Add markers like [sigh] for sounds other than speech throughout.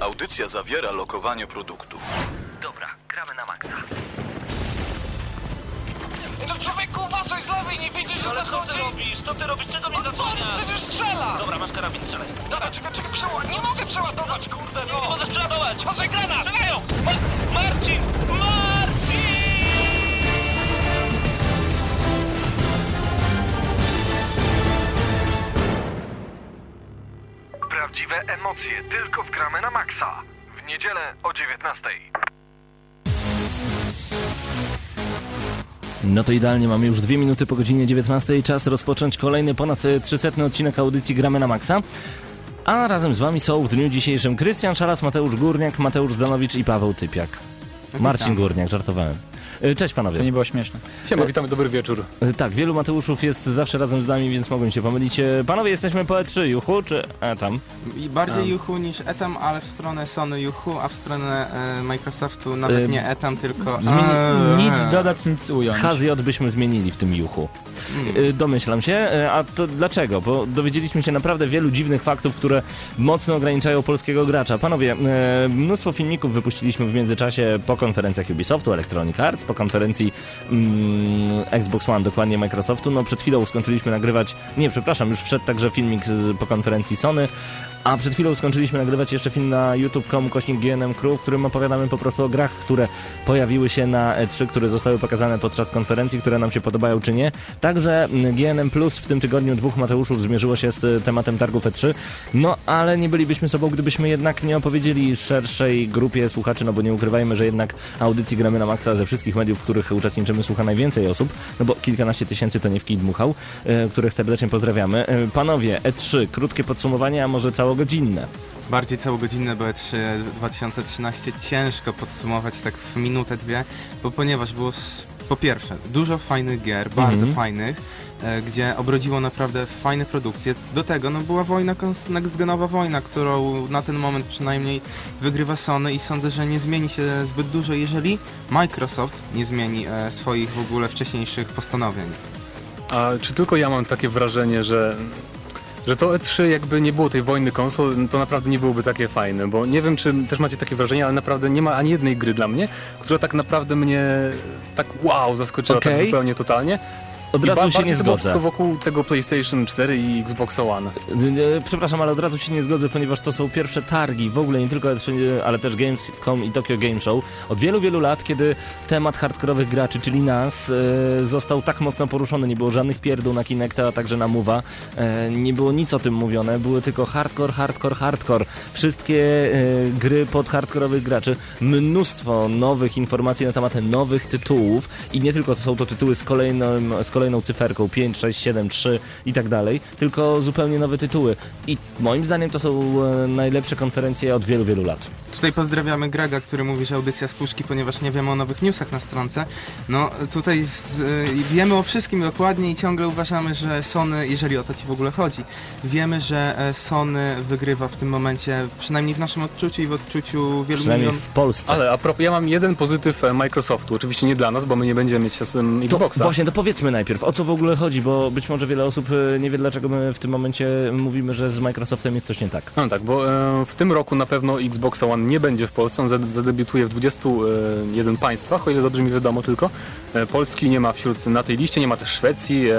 Audycja zawiera lokowanie produktu. Dobra, gramy na maksa. No człowieku, uważaj z lewej, nie widzisz, że Ale co zachodzi? ty robisz? Co ty robisz? Czego mnie zasłaniasz? Przecież strzela! Dobra, masz karabin, strzelaj. Dobra, czekaj, czekaj, przeład, nie mogę przeładować, kurde, Nie no! możesz przeładować! Uważaj, granat! Strzelają! Ma- Marcin! Marcin! Prawdziwe emocje tylko w Gramy na Maxa. W niedzielę o 19. No to idealnie, mamy już dwie minuty po godzinie 19. Czas rozpocząć kolejny ponad e, 300 odcinek audycji Gramy na Maxa. A razem z wami są w dniu dzisiejszym Krystian Szaras, Mateusz Górniak, Mateusz Zdanowicz i Paweł Typiak. Marcin Górniak, żartowałem. E, Cześć panowie. To nie było śmieszne. Siema, witamy, dobry wieczór. E, Tak, wielu Mateuszów jest zawsze razem z nami, więc mogłem się pomylić. E, Panowie, jesteśmy po E3, Juchu, czy E tam? I bardziej Tam. Juhu niż Etam, ale w stronę Sony Juhu, a w stronę e, Microsoftu nawet Ym, nie Etam, tylko... Zmieni... Nic dodać, nic ująć. HZJ byśmy zmienili w tym Juchu. Mm. Y, Domyślam się, a to dlaczego? Bo dowiedzieliśmy się naprawdę wielu dziwnych faktów, które mocno ograniczają polskiego gracza. Panowie, mnóstwo filmików wypuściliśmy w międzyczasie po konferencjach Ubisoftu, Electronic Arts, po konferencji mm, Xbox One, dokładnie Microsoftu. No przed chwilą skończyliśmy nagrywać, nie przepraszam, już wszedł także filmik z, po konferencji Sony, a przed chwilą skończyliśmy nagrywać jeszcze film na youtube.com kośnik GNM Crew, w którym opowiadamy po prostu o grach, które pojawiły się na E3, które zostały pokazane podczas konferencji, które nam się podobają czy nie. Także mm, GNM Plus w tym tygodniu dwóch Mateuszów zmierzyło się z e, tematem targów E3. No ale nie bylibyśmy sobą, gdybyśmy jednak nie opowiedzieli szerszej grupie słuchaczy, no bo nie ukrywajmy, że jednak audycji gramy na maksa ze wszystkich mediów, w których uczestniczymy, słucha najwięcej osób, no bo kilkanaście tysięcy to nie w kij dmuchał, e, których serdecznie pozdrawiamy. E, Panowie, E3, krótkie podsumowanie, a może całogodzinne. Bardziej całogodzinne, bo E3 2013 ciężko podsumować tak w minutę, dwie, bo ponieważ było po pierwsze dużo fajnych gier, bardzo Mhm. fajnych, e, gdzie obrodziło naprawdę fajne produkcje. Do tego no, była wojna, next-genowa wojna, którą na ten moment przynajmniej wygrywa Sony i sądzę, że nie zmieni się zbyt dużo, jeżeli Microsoft nie zmieni e, swoich w ogóle wcześniejszych postanowień. A czy tylko ja mam takie wrażenie, że, że to E3 jakby nie było tej wojny konsol, to naprawdę nie byłoby takie fajne, bo nie wiem, czy też macie takie wrażenie, ale naprawdę nie ma ani jednej gry dla mnie, która tak naprawdę mnie tak wow zaskoczyła tak Okej. zupełnie totalnie. Od I razu się nie zgodzę. wokół tego PlayStation 4 i Xbox One. Przepraszam, ale od razu się nie zgodzę, ponieważ to są pierwsze targi, w ogóle nie tylko E3, ale też Gamescom i Tokyo Game Show. Od wielu, wielu lat, kiedy temat hardkorowych graczy, czyli nas, e, został tak mocno poruszony. Nie było żadnych pierdół na Kinecta, a także na Move'a. E, nie było nic o tym mówione, były tylko hardcore, hardcore, hardcore. Wszystkie e, gry pod hardkorowych graczy. Mnóstwo nowych informacji na temat nowych tytułów i nie tylko to są to tytuły z kolejną, z kolejną cyferką 5, 6, 7, 3 i tak dalej, tylko zupełnie nowe tytuły. I moim zdaniem to są e, najlepsze konferencje od wielu, wielu lat. Tutaj pozdrawiamy Grega, który mówi, że audycja z puszki, ponieważ nie wiemy o nowych newsach na stronce. No tutaj z, y, wiemy o wszystkim dokładnie i ciągle uważamy, że Sony, jeżeli o to ci w ogóle chodzi, wiemy, że e, Sony wygrywa w tym momencie, przynajmniej w naszym odczuciu i w odczuciu wielu Przynajmniej milionów. w Polsce. Ale a propos, ja mam jeden pozytyw e, Microsoftu, oczywiście nie dla nas, bo my nie będziemy mieć czasem To Xboxa. właśnie, to powiedzmy najpierw, o co w ogóle chodzi, bo być może wiele osób e, nie wie, dlaczego my w tym momencie mówimy, że z Microsoftem jest coś nie tak. No tak, bo e, w tym roku na pewno Xbox One nie będzie w Polsce, on zade- zadebiutuje w 21 państwach, o ile dobrze mi wiadomo tylko. E, Polski nie ma wśród na tej liście, nie ma też Szwecji, e,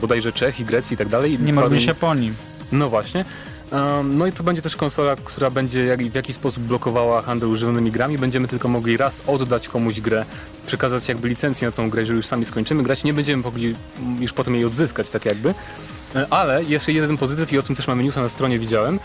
bodajże Czech i Grecji i tak dalej. Nie ma również Japonii. No właśnie. No i to będzie też konsola, która będzie w jakiś sposób blokowała handel używanymi grami. Będziemy tylko mogli raz oddać komuś grę, przekazać jakby licencję na tą grę, jeżeli już sami skończymy grać. Nie będziemy mogli już potem jej odzyskać tak jakby. E, Ale jeszcze jeden pozytyw i o tym też mamy newsa na stronie widziałem,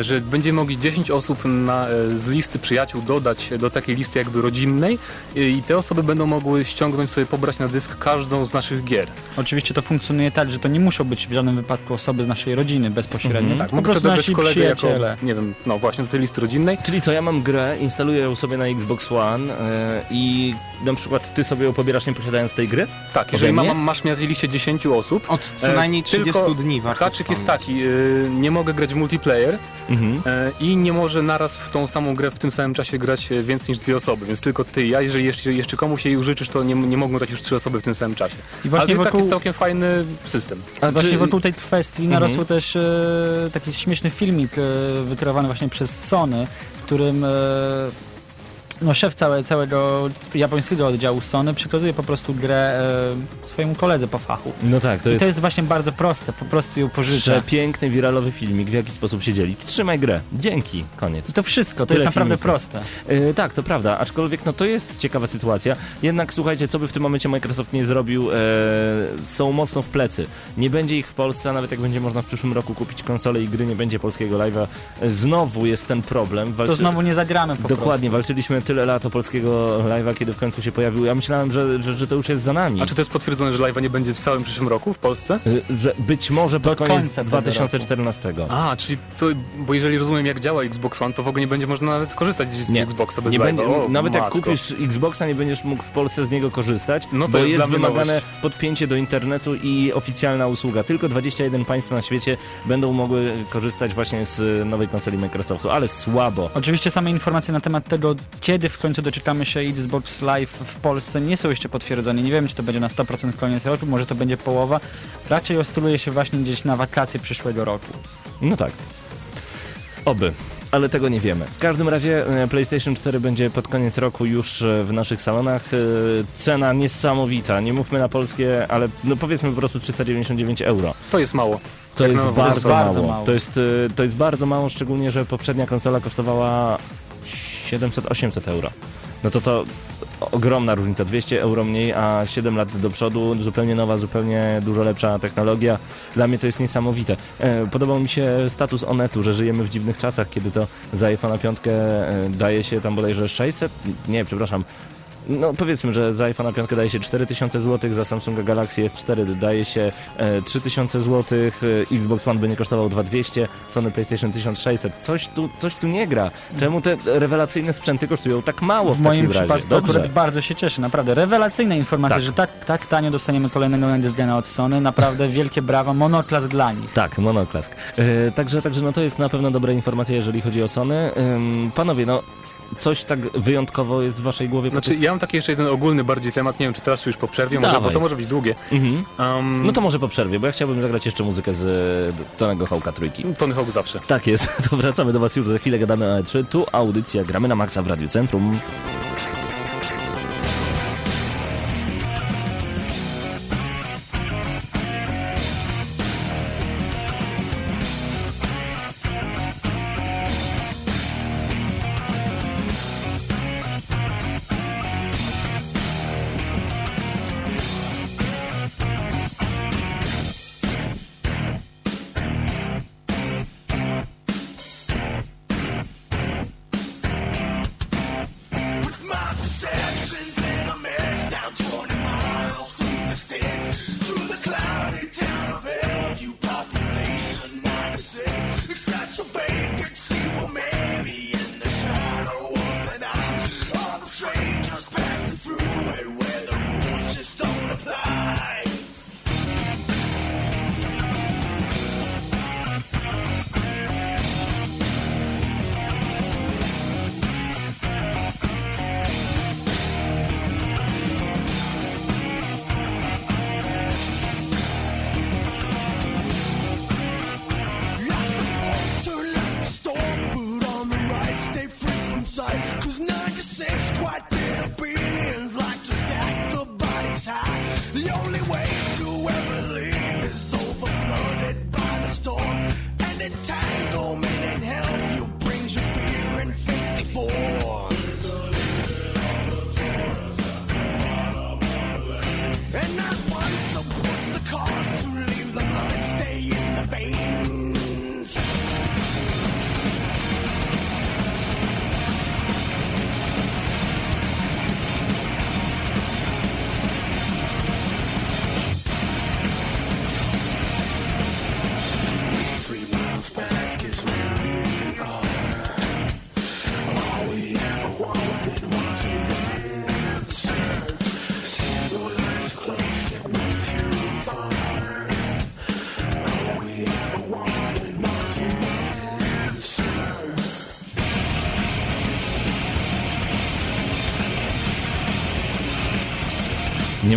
że będziemy mogli 10 osób na, e, z listy przyjaciół dodać do takiej listy jakby rodzinnej e, i te osoby będą mogły ściągnąć sobie, pobrać na dysk każdą z naszych gier. Oczywiście to funkcjonuje tak, że to nie muszą być w żadnym wypadku osoby z naszej rodziny bezpośrednio. Mhm. tak, Tak, po mogę prostu sobie kolegę jako, nie wiem, no właśnie do tej listy rodzinnej. Czyli co, ja mam grę, instaluję ją sobie na Xbox One e, i na przykład ty sobie ją pobierasz nie posiadając tej gry? Tak, jeżeli mam, masz na tej liście 10 osób, Od co E, najmniej 30 tylko dni warto haczyk jest taki, y, nie mogę grać w multiplayer Mhm. e, i nie może naraz w tą samą grę w tym samym czasie grać e, więcej niż dwie osoby, więc tylko ty i ja, jeżeli jeszcze, jeszcze komuś jej użyczysz, to nie, nie mogą grać już trzy osoby w tym samym czasie. I właśnie Ale wokół, jest całkiem fajny system. A właśnie czy- wokół tej kwestii Mhm. narosł też e, taki śmieszny filmik e, wykreowany właśnie przez Sony, którym e, no, szef całe, całego japońskiego oddziału Sony przekazuje po prostu grę e, swojemu koledze po fachu. No tak, to I jest, to jest właśnie bardzo proste, po prostu ją pożyczę. przepiękny, wiralowy filmik, w jaki sposób się dzieli. Trzymaj grę. Dzięki. Koniec. I to wszystko, to Tyle jest naprawdę filmików. proste. E, tak, to prawda, aczkolwiek no to jest ciekawa sytuacja. Jednak słuchajcie, co by w tym momencie Microsoft nie zrobił, e, są mocno w plecy. Nie będzie ich w Polsce, a nawet jak będzie można w przyszłym roku kupić konsolę i gry, nie będzie polskiego live'a. Znowu jest ten problem. To Walczy- znowu nie zagramy po Dokładnie, prostu. walczyliśmy tyle lat o polskiego live'a, kiedy w końcu się pojawił. Ja myślałem, że, że, że to już jest za nami. A czy to jest potwierdzone, że live'a nie będzie w całym przyszłym roku w Polsce? Y, Że być może pod Do koniec końca tego 2014. A, czyli to, bo jeżeli rozumiem jak działa Xbox One, to w ogóle nie będzie można nawet korzystać z, Nie. Xboxa bez Nie będzie, O, nawet jak matko. kupisz Xboxa, nie będziesz mógł w Polsce z niego korzystać, No to bo jest jest wymagane nowość. podpięcie do internetu i oficjalna usługa. Tylko 21 państw na świecie będą mogły korzystać właśnie z nowej konsoli Microsoftu, ale słabo. Oczywiście same informacje na temat tego, kiedy w końcu doczekamy się Xbox Live w Polsce nie są jeszcze potwierdzone. Nie wiem, czy to będzie na 100% koniec roku, może to będzie połowa. Raczej oscyluje się właśnie gdzieś na wakacje przyszłego roku. No tak. Oby. Ale tego nie wiemy. W każdym razie e, PlayStation 4 będzie pod koniec roku już e, w naszych salonach. E, Cena niesamowita. Nie mówmy na polskie, ale no powiedzmy po prostu 399 euro. To jest mało. To Jak jest bardzo, wydawnictwo. mało. bardzo mało. To, jest, to jest bardzo mało, szczególnie, że poprzednia konsola kosztowała 700-800 euro. No to to ogromna różnica, 200 euro mniej, a 7 lat do przodu, zupełnie nowa, zupełnie dużo lepsza technologia. Dla mnie to jest niesamowite. E, Podobał mi się status Onetu, że żyjemy w dziwnych czasach, kiedy to za iPhone'a 5 e, daje się tam bodajże 600, nie, przepraszam, no powiedzmy, że za iPhone'a 5 daje się 4000 zł, za Samsunga Galaxy S4 daje się e, 3000 zł, e, Xbox One by nie kosztował 2200, Sony PlayStation 1600. Coś tu, coś tu nie gra. Czemu te rewelacyjne sprzęty kosztują tak mało w, W moim takim razie? Dobrze. akurat bardzo się cieszę, naprawdę. Rewelacyjna informacja, Tak. że tak, tak tanio dostaniemy kolejnego Nextgena od Sony. Naprawdę [laughs] wielkie brawa, monoklas dla nich. Tak, monoklask. E, także, także no to jest na pewno dobra informacja, jeżeli chodzi o Sony. Panowie, no coś tak wyjątkowo jest w waszej głowie? Znaczy, ja mam taki jeszcze jeden ogólny bardziej temat, nie wiem czy teraz już po przerwie, może, bo to może być długie. Mhm. Um, No to może po przerwie, bo ja chciałbym zagrać jeszcze muzykę z e, Tonego Hołka Trójki. Tony Hawk zawsze. Tak jest, [laughs] to wracamy do Was już za chwilę, gadamy o E3. Tu audycja Gramy na Maxa w Radiu Centrum.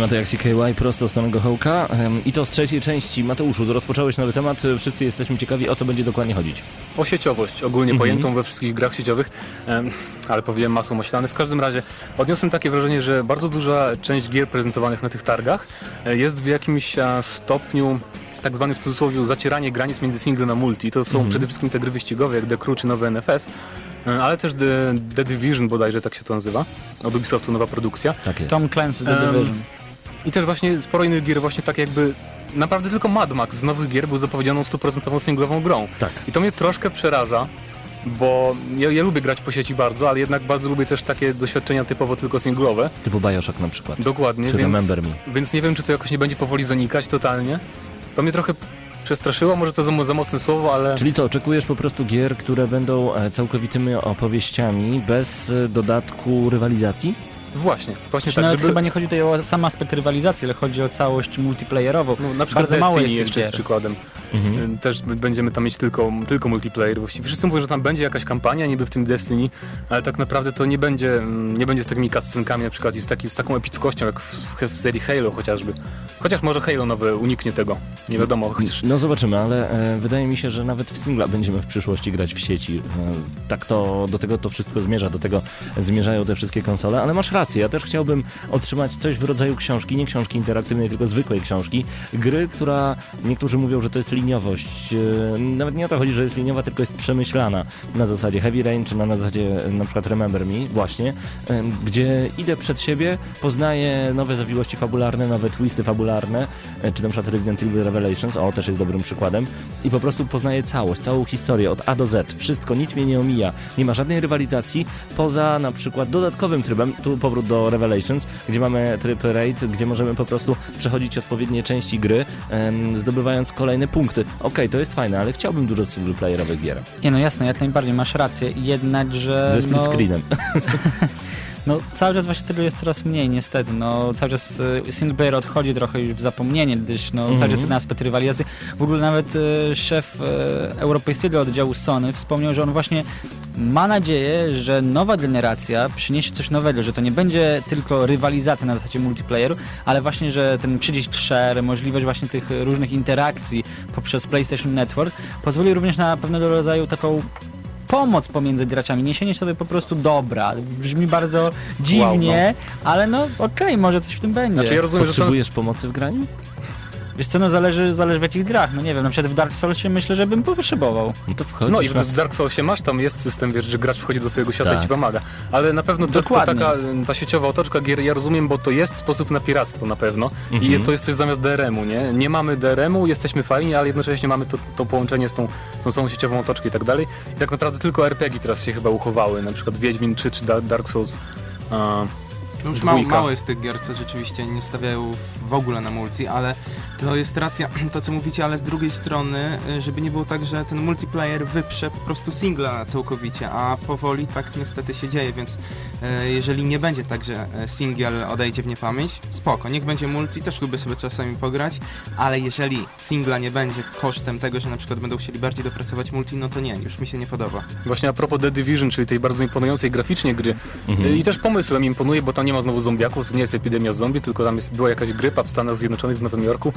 Ma to jak CKY prosto z Tonego Hołka. I to z trzeciej części. Mateuszu, rozpocząłeś nowy temat. Wszyscy jesteśmy ciekawi, o co będzie dokładnie chodzić. o sieciowość ogólnie Mhm. pojętą we wszystkich grach sieciowych, ale powiedziałem masło maślane. W każdym razie odniosłem takie wrażenie, że bardzo duża część gier prezentowanych na tych targach e, jest w jakimś e, stopniu tak zwany w cudzysłowie zacieranie granic między single na multi. To są przede wszystkim te gry wyścigowe jak The Crew czy nowe NFS, e, ale też The, The Division bodajże tak się to nazywa, od Ubisoftu nowa produkcja. Tak jest. Tom Clancy The Division. I też właśnie sporo innych gier właśnie tak jakby naprawdę tylko Mad Max z nowych gier był zapowiedzianą stuprocentową singlową grą. Tak. I to mnie troszkę przeraża, bo ja, ja lubię grać po sieci bardzo, ale jednak bardzo lubię też takie doświadczenia typowo tylko singlowe. Typu Bioshock na przykład. Dokładnie, Czy więc, Remember Me. więc nie wiem, czy to jakoś nie będzie powoli zanikać totalnie. To mnie trochę przestraszyło, może to za, za mocne słowo, ale... Czyli co, oczekujesz po prostu gier, które będą e, całkowitymi opowieściami bez e, dodatku rywalizacji? Właśnie, właśnie tak, nawet żeby... chyba nie chodzi tutaj o sam aspekt rywalizacji, ale chodzi o całość multiplayerową. No, na przykład Bardzo mało Destiny jest tych jeszcze jest gier. przykładem. Mhm. Też będziemy tam mieć tylko, tylko multiplayer. Właściwie wszyscy mówią, że tam będzie jakaś kampania, niby w tym Destiny, ale tak naprawdę to nie będzie, nie będzie z takimi cutscenkami na przykład i z, taki, z taką epickością jak w, w serii Halo chociażby. Chociaż może Halo nowe uniknie tego. Nie wiadomo. Chociaż... No zobaczymy, ale e, wydaje mi się, że nawet w singla będziemy w przyszłości grać w sieci. E, tak to, do tego to wszystko zmierza, do tego zmierzają te wszystkie konsole, ale masz rację, ja też chciałbym otrzymać coś w rodzaju książki, nie książki interaktywnej, tylko zwykłej książki, gry, która niektórzy mówią, że to jest liniowość. E, nawet nie o to chodzi, że jest liniowa, tylko jest przemyślana na zasadzie Heavy Rain, czy na zasadzie e, na przykład Remember Me, właśnie, e, gdzie idę przed siebie, poznaję nowe zawiłości fabularne, nowe twisty fabularne, e, czy na przykład Resident Evil Revelations, o też jest dobrym przykładem, i po prostu poznaję całość, całą historię od A do Z, wszystko, nic mnie nie omija, nie ma żadnej rywalizacji, poza na przykład dodatkowym trybem, tu powrót do Revelations, gdzie mamy tryb raid, gdzie możemy po prostu przechodzić odpowiednie części gry, em, zdobywając kolejne punkty. Okej, to jest fajne, ale chciałbym dużo singleplayerowych gier, Nie no jasne, jak najbardziej masz rację, jednakże... ze split no, screenem. [laughs] No cały czas właśnie tego jest coraz mniej niestety, no cały czas single player odchodzi trochę już w zapomnienie, gdyż no cały czas ten aspekt rywalizacji. W ogóle nawet e, szef e, europejskiego oddziału Sony wspomniał, że on właśnie ma nadzieję, że nowa generacja przyniesie coś nowego, że to nie będzie tylko rywalizacja na zasadzie multiplayeru, ale właśnie, że ten przycisk share, możliwość właśnie tych różnych interakcji poprzez PlayStation Network pozwoli również na pewnego rodzaju taką pomoc pomiędzy graczami, niesienie sobie po prostu dobra. Brzmi bardzo dziwnie, ale no okej, może coś w tym będzie. Znaczy ja rozumiem, że to... Potrzebujesz pomocy w graniu? Wiesz co, no zależy, zależy w jakich grach, no nie wiem, na przykład w Dark Soulsie myślę, że bym potrzebował. No to wchodzisz No i w Dark Soulsie masz, tam jest system, wiesz, że gracz wchodzi do twojego świata Tak. i ci pomaga. Ale na pewno to, to Dokładnie. taka, ta sieciowa otoczka gier, ja rozumiem, bo to jest sposób na piractwo na pewno. Mhm. I to jest coś zamiast DRM-u, nie? Nie mamy DRM-u, jesteśmy fajni, ale jednocześnie mamy to, to połączenie z tą, tą samą sieciową otoczką i tak dalej. I tak naprawdę tylko RPG teraz się chyba uchowały, na przykład Wiedźmin 3 czy Da- Dark Souls. A, No już mało, Dwójka. mało jest tych gier, co rzeczywiście nie stawiają w ogóle na multi, ale to jest racja, [clears throat] to co mówicie, ale z drugiej strony, y, żeby nie było tak, że ten multiplayer wyprze po prostu singla całkowicie, a powoli tak niestety się dzieje, więc y, jeżeli nie będzie tak, że y, single odejdzie w niepamięć, spoko, niech będzie multi, też lubię sobie czasami pograć, ale jeżeli singla nie będzie kosztem tego, że na przykład będą chcieli bardziej dopracować multi, no to nie, już mi się nie podoba. Właśnie a propos The Division, czyli tej bardzo imponującej graficznie gry Mhm. i też pomysłem imponuje, bo tam nie ma znowu zombiaków, to nie jest epidemia zombie, tylko tam jest, była jakaś grypa w Stanach Zjednoczonych, w Nowym Jorku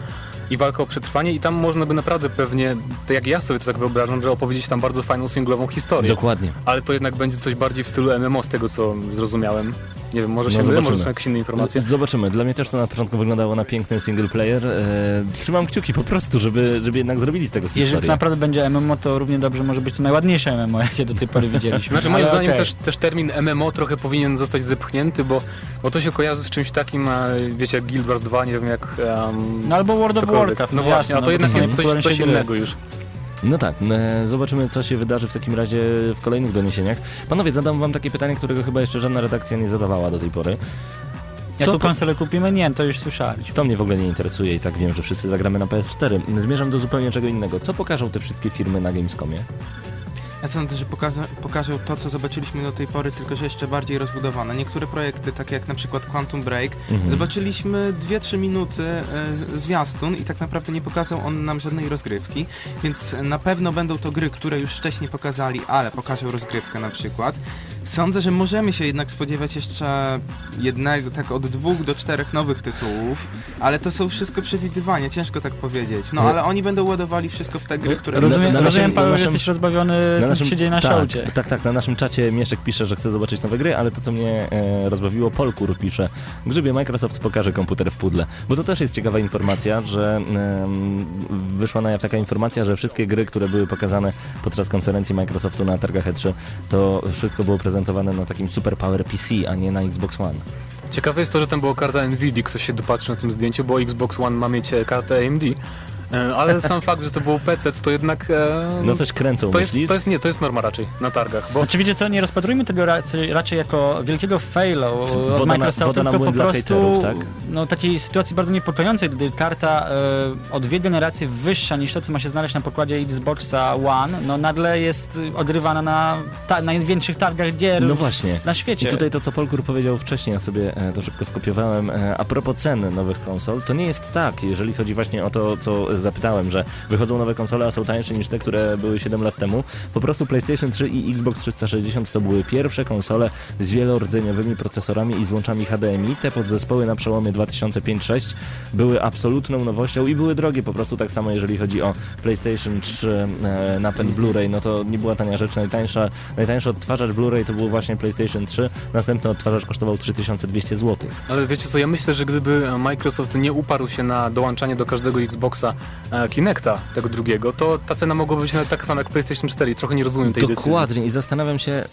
i walka o przetrwanie i tam można by naprawdę pewnie, tak jak ja sobie to tak wyobrażam, że opowiedzieć tam bardzo fajną singlową historię. Dokładnie. Ale to jednak będzie coś bardziej w stylu MMO, z tego co zrozumiałem. Nie wiem, może No się mylę, może zobaczymy. są jakieś inne informacje. Zobaczymy. Dla mnie też to na początku wyglądało na piękny single player. E, trzymam kciuki po prostu, żeby, żeby jednak zrobili z tego Jeżeli historię. to naprawdę będzie MMO, to równie dobrze może być to najładniejsze MMO, jakie do tej pory [laughs] widzieliśmy. Znaczy moim Ale zdaniem okej. też, też termin MMO trochę powinien zostać zepchnięty, bo, bo to się kojarzy z czymś takim, a, wiecie, jak Guild Wars 2, nie wiem jak... Um, No albo World of. Warcraft, No no właśnie, jasne, a no to bo jednak to jest coś, coś innego już. No tak, e, zobaczymy co się wydarzy w takim razie w kolejnych doniesieniach. Panowie, zadam wam takie pytanie, którego chyba jeszcze żadna redakcja nie zadawała do tej pory. Jaką po- konsolę kupimy? Nie, to już słyszeliśmy. To mnie w ogóle nie interesuje i tak wiem, że wszyscy zagramy na PS4. Zmierzam do zupełnie czego innego. Co pokażą te wszystkie firmy na Gamescomie? Ja sądzę, że pokażą, pokażą to, co zobaczyliśmy do tej pory, tylko że jeszcze bardziej rozbudowane. Niektóre projekty, takie jak na przykład Quantum Break, Mhm. zobaczyliśmy 2-3 minuty e, zwiastun i tak naprawdę nie pokazał on nam żadnej rozgrywki, więc na pewno będą to gry, które już wcześniej pokazali, ale pokażą rozgrywkę na przykład. Sądzę, że możemy się jednak spodziewać jeszcze jednego, tak od dwóch do czterech nowych tytułów, ale to są wszystko przewidywania, ciężko tak powiedzieć. No Nie. ale oni będą ładowali wszystko w te gry, które... Rozumiem, na rozumiem naszym- Paweł, na że naszym- jesteś rozbawiony tym, co się dzieje na tak, showcie. Tak, tak, na naszym czacie Mieszek pisze, że chce zobaczyć nowe gry, ale to, co mnie e, rozbawiło, Polkur pisze, Grzybie, Microsoft pokaże komputer w pudle. Bo to też jest ciekawa informacja, że em, wyszła na jaw taka informacja, że wszystkie gry, które były pokazane podczas konferencji Microsoftu na targach E3, to wszystko było prezentowane na takim Super Power PC, a nie na Xbox One. Ciekawe jest to, że tam była karta Nvidia, ktoś się dopatrzy na tym zdjęciu, bo Xbox One ma mieć e, kartę AMD. E, Ale sam fakt, że to był PC, to jednak... e, No coś kręcą, to jest, to jest, nie, to jest norma raczej na targach, bo Oczywiście co, nie rozpatrujmy tego raczej, raczej jako wielkiego faila od woda na- Microsoftu, woda tylko po dla prostu tak? no, takiej sytuacji bardzo niepokojącej, gdy karta e, o dwie generacje wyższa niż to, co ma się znaleźć na pokładzie Xboxa One, no nagle jest odrywana na ta, największych targach gier No właśnie. na I świecie. tutaj to, co Polkur powiedział wcześniej, ja sobie e, to szybko skopiowałem. E, A propos cen nowych konsol, to nie jest tak, jeżeli chodzi właśnie o to, co zapytałem, że wychodzą nowe konsole, a są tańsze niż te, które były 7 lat temu. Po prostu PlayStation 3 i Xbox 360 to były pierwsze konsole z wielordzeniowymi procesorami i złączami HDMI. Te podzespoły na przełomie 2005-6 były absolutną nowością i były drogie po prostu tak samo, jeżeli chodzi o PlayStation 3 e, napęd Blu-ray, no to nie była tania rzecz. Najtańsza, najtańszy odtwarzacz Blu-ray to był właśnie PlayStation 3, następny odtwarzacz kosztował 3200 zł. Ale wiecie co, ja myślę, że gdyby Microsoft nie uparł się na dołączanie do każdego Xboxa Kinecta, tego drugiego, to ta cena mogłaby być nawet taka sama jak PlayStation 4 i trochę nie rozumiem tej decyzji. Dokładnie i zastanawiam się,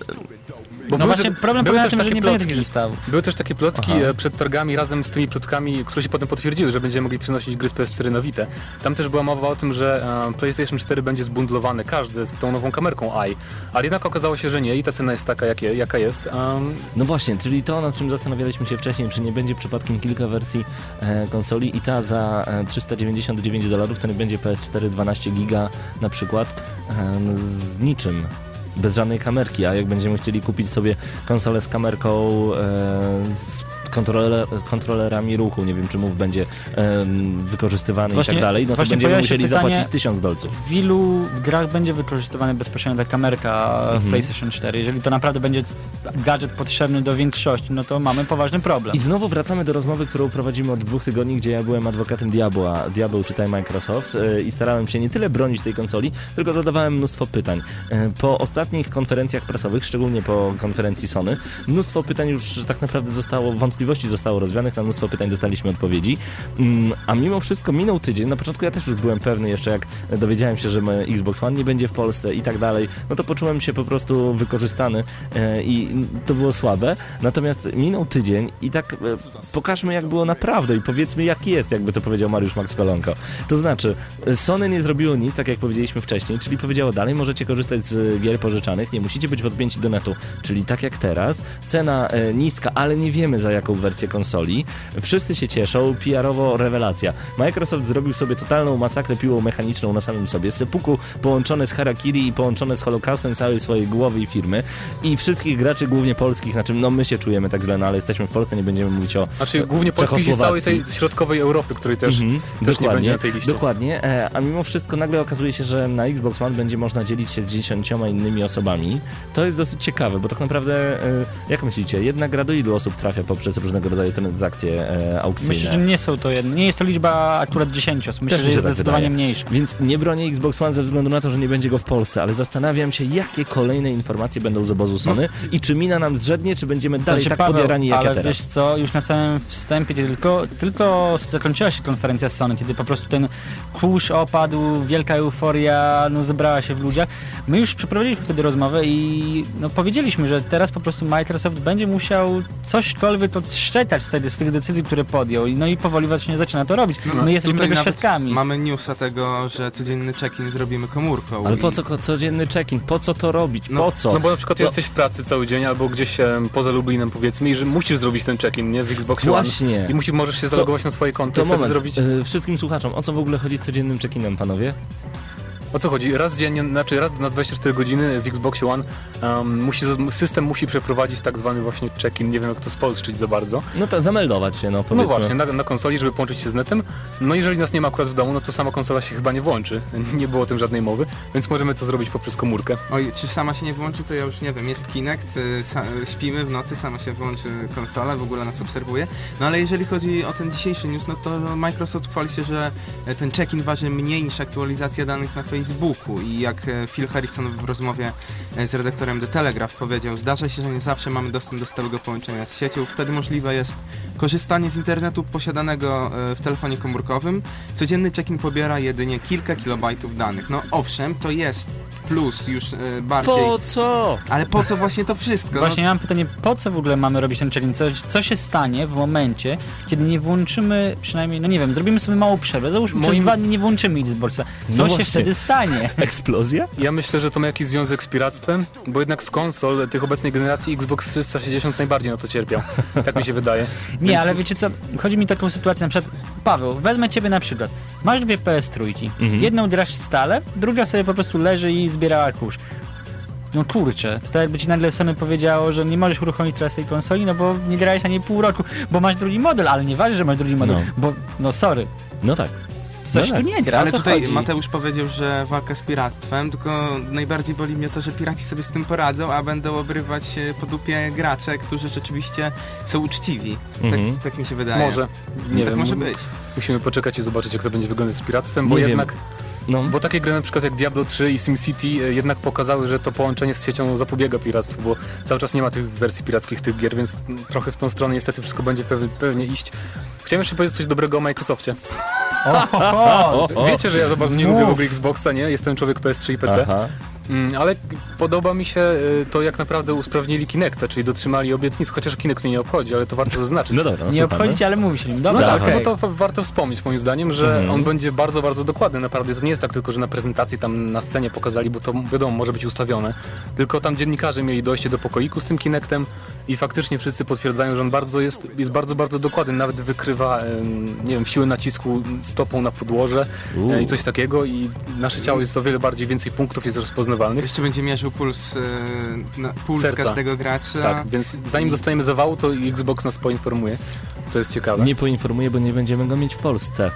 Bo no były właśnie problem polega na też tym, że takie nie będzie plotki. takich zestawów. Były też takie plotki Aha. e, przed targami razem z tymi plotkami, które się potem potwierdziły, że będziemy mogli przenosić gry z PS4 na Vita. Tam też była mowa o tym, że e, PlayStation 4 będzie zbundlowany każdy z tą nową kamerką AI, ale jednak okazało się, że nie i ta cena jest taka, jakie, jaka jest. Um, No właśnie, czyli to, nad czym zastanawialiśmy się wcześniej, czy nie będzie przypadkiem kilka wersji e, konsoli i ta za e, 399 dolarów to nie będzie PS4 12 giga na przykład e, z niczym. Bez żadnej kamerki, a jak będziemy chcieli kupić sobie konsolę z kamerką, e, z kontroler, kontrolerami ruchu, nie wiem czy mów będzie e, wykorzystywany Właśnie- i tak dalej, no to będziemy musieli pytanie- zapłacić 1000 dolców. W ilu grach będzie wykorzystywany bezpośrednio ta kamerka w Mhm. PlayStation 4? Jeżeli to naprawdę będzie gadżet potrzebny do większości, no to mamy poważny problem. I znowu wracamy do rozmowy, którą prowadzimy od dwóch tygodni, gdzie ja byłem adwokatem diabła, diabeł czytaj Microsoft e, i starałem się nie tyle bronić tej konsoli, tylko zadawałem mnóstwo pytań. E, Po ostatnich konferencjach prasowych, szczególnie po konferencji Sony, mnóstwo pytań już tak naprawdę zostało, wątpliwości zostało rozwianych, na mnóstwo pytań dostaliśmy odpowiedzi, Mm, a mimo wszystko minął tydzień, na początku ja też już byłem pewny jeszcze jak dowiedziałem się, że Xbox One nie będzie w Polsce i tak dalej, no to poczułem się po prostu wykorzystany e, i to było słabe, natomiast minął tydzień i tak e, pokażmy jak było naprawdę i powiedzmy jak jest, jakby to powiedział Mariusz Max Kolonko. To znaczy, Sony nie zrobiło nic, tak jak powiedzieliśmy wcześniej, czyli powiedziało dalej możecie korzystać z gier pożyczanych, nie musicie być podpięci do netu, czyli tak jak teraz, cena e, niska, ale nie wiemy za jaką wersję konsoli, wszyscy się cieszą, PR-owo rewelacja. Microsoft zrobił sobie totalną masakrę piłą mechaniczną na samym sobie, sepuku połączone z Harakiri i połączone z Holokaustem całej swojej głowy i firmy i wszystkich graczy, głównie polskich, na czym no my się czujemy tak źle, no ale jesteśmy w Polsce, nie będziemy mówić o znaczy głównie polskich z całej tej środkowej Europy, której też, Mhm, też nie będzie na tej liście. Dokładnie, e, a mimo wszystko nagle okazuje się, że na Xbox One będzie można dzielić się z dziesięcioma innymi osobami. To jest dosyć ciekawe, bo tak naprawdę, e, jak myślicie, jedna gra do ilu osób trafia poprzez różnego rodzaju transakcje e, aukcyjne? Myślę, że nie są to jedne. Nie jest to liczba akurat 10 osób. Myślę, Też że jest tak zdecydowanie wydaje. mniejsza. Więc nie bronię Xbox One ze względu na to, że nie będzie go w Polsce, ale zastanawiam się, jakie kolejne informacje będą z obozu Sony i czy mina nam zrzednie, czy będziemy dalej Znaczy, tak podjarani jak ale ja teraz. wiesz co, już na samym wstępie tylko, tylko zakończyła się konferencja Sony, kiedy po prostu ten kurz opadł, wielka euforia no, zebrała się w ludziach. My już przeprowadziliśmy wtedy rozmowę i no, powiedzieliśmy, że teraz po prostu Microsoft będzie musiał cośkolwiek odszczekać z, tej, z tych decyzji, które podjął. No i powoli właśnie zaczyna to robić. My jesteśmy tego świadkami. Mamy newsa tego, że codzienny check-in zrobimy komórką. Ale i- po co codzienny check-in? Po co to robić? No, Po co? No bo na przykład To- jesteś w pracy cały dzień albo gdzieś e, poza Lublinem powiedzmy i że musisz zrobić ten check-in, nie? W Xbox Właśnie. One. I musisz, możesz się zalogować na swoje konto To i wtedy moment, zrobić... e, wszystkim słuchaczom, o co w ogóle chodzi z codziennym check-inem, panowie? O co chodzi? Raz dziennie, znaczy raz na 24 godziny w Xboxie One um, musi, system musi przeprowadzić tak zwany właśnie check-in, nie wiem jak to spolszczyć za bardzo. No to zameldować się, no No powiedzmy. właśnie, na, na konsoli, żeby połączyć się z netem. No jeżeli nas nie ma akurat w domu, no to sama konsola się chyba nie włączy. [laughs] Nie było o tym żadnej mowy, więc możemy to zrobić poprzez komórkę. Oj, czy sama się nie włączy, to ja już nie wiem. Jest Kinect, y, śpimy w nocy, sama się włączy konsola, w ogóle nas obserwuje. No ale jeżeli chodzi o ten dzisiejszy news, no to Microsoft chwali się, że ten check-in waży mniej niż aktualizacja danych na Facebooku i jak e, Phil Harrison w rozmowie e, z redaktorem The Telegraph powiedział, zdarza się, że nie zawsze mamy dostęp do stałego połączenia z siecią, wtedy możliwe jest korzystanie z internetu posiadanego e, w telefonie komórkowym. Codzienny check-in pobiera jedynie kilka kilobajtów danych. No owszem, to jest plus już bardziej. Po co? Ale po co właśnie to wszystko? Właśnie mam pytanie, po co w ogóle mamy robić ten check-in? Co, co się stanie w momencie, kiedy nie włączymy, przynajmniej, no nie wiem, zrobimy sobie małą przerwę, załóżmy, Moim- przez dwa dni nie włączymy Xboxa. Co No się właśnie. wtedy stanie? Eksplozja? Ja myślę, że to ma jakiś związek z piractwem, bo jednak z konsol tych obecnej generacji Xbox 360 najbardziej na to cierpiał. Tak mi się wydaje. [laughs] Nie, Więc- ale wiecie co, chodzi mi o taką sytuację, na przykład, Paweł, wezmę ciebie na przykład. Masz dwie PS3, Mhm. jedną grasz stale, druga sobie po prostu leży i zbierała kurz. No kurczę, to tak jakby ci nagle Sony powiedziało, że nie możesz uruchomić teraz tej konsoli, no bo nie grałeś ani pół roku, bo masz drugi model, ale nie waży, że masz drugi model, No. bo, no sorry, No tak. Coś No tu tak. nie gra, Ale tutaj chodzi? Mateusz powiedział, że walka z piractwem, tylko najbardziej boli mnie to, że piraci sobie z tym poradzą, a będą obrywać e, po dupie gracze, którzy rzeczywiście są uczciwi. Mhm. Tak, tak mi się wydaje. Może. Nie tak wiem. może być. Musimy poczekać i zobaczyć, jak to będzie wyglądać z piractwem, bo Nie wiem. jednak, No, bo takie gry na przykład jak Diablo 3 i SimCity e, jednak pokazały, że to połączenie z siecią zapobiega piractwu, bo cały czas nie ma tych wersji pirackich tych gier, więc trochę w tą stronę niestety wszystko będzie pewnie, pewnie iść. Chciałem jeszcze powiedzieć coś dobrego o Microsoftie. Wiecie, że ja bardzo nie lubię w ogóle Xboxa, nie? Jestem człowiek PS3 i PC. Aha. Mm, ale podoba mi się y, to, jak naprawdę usprawnili Kinecta, czyli dotrzymali obietnic, chociaż Kinect mnie nie obchodzi, ale to warto zaznaczyć. No dobra, no Nie słuchamy. obchodzicie, ale mówi się nim. No Dobra, tak, okej. no to wa- warto wspomnieć moim zdaniem, że Mhm. on będzie bardzo, bardzo dokładny naprawdę. To nie jest tak tylko, że na prezentacji tam na scenie pokazali, bo to wiadomo, może być ustawione. Tylko tam dziennikarze mieli dojście do pokoiku z tym Kinectem i faktycznie wszyscy potwierdzają, że on bardzo jest, jest bardzo, bardzo dokładny. Nawet wykrywa, nie wiem, siłę nacisku stopą na podłoże Uuu. e, i coś takiego i nasze ciało jest o wiele bardziej, więcej punktów jest rozpoznawalnych. Jeszcze będzie mierzył puls, e, na, puls Serca. każdego gracza. Tak, więc zanim dostaniemy zawału, to Xbox nas poinformuje. To jest ciekawe. Nie poinformuję, bo nie będziemy go mieć w Polsce.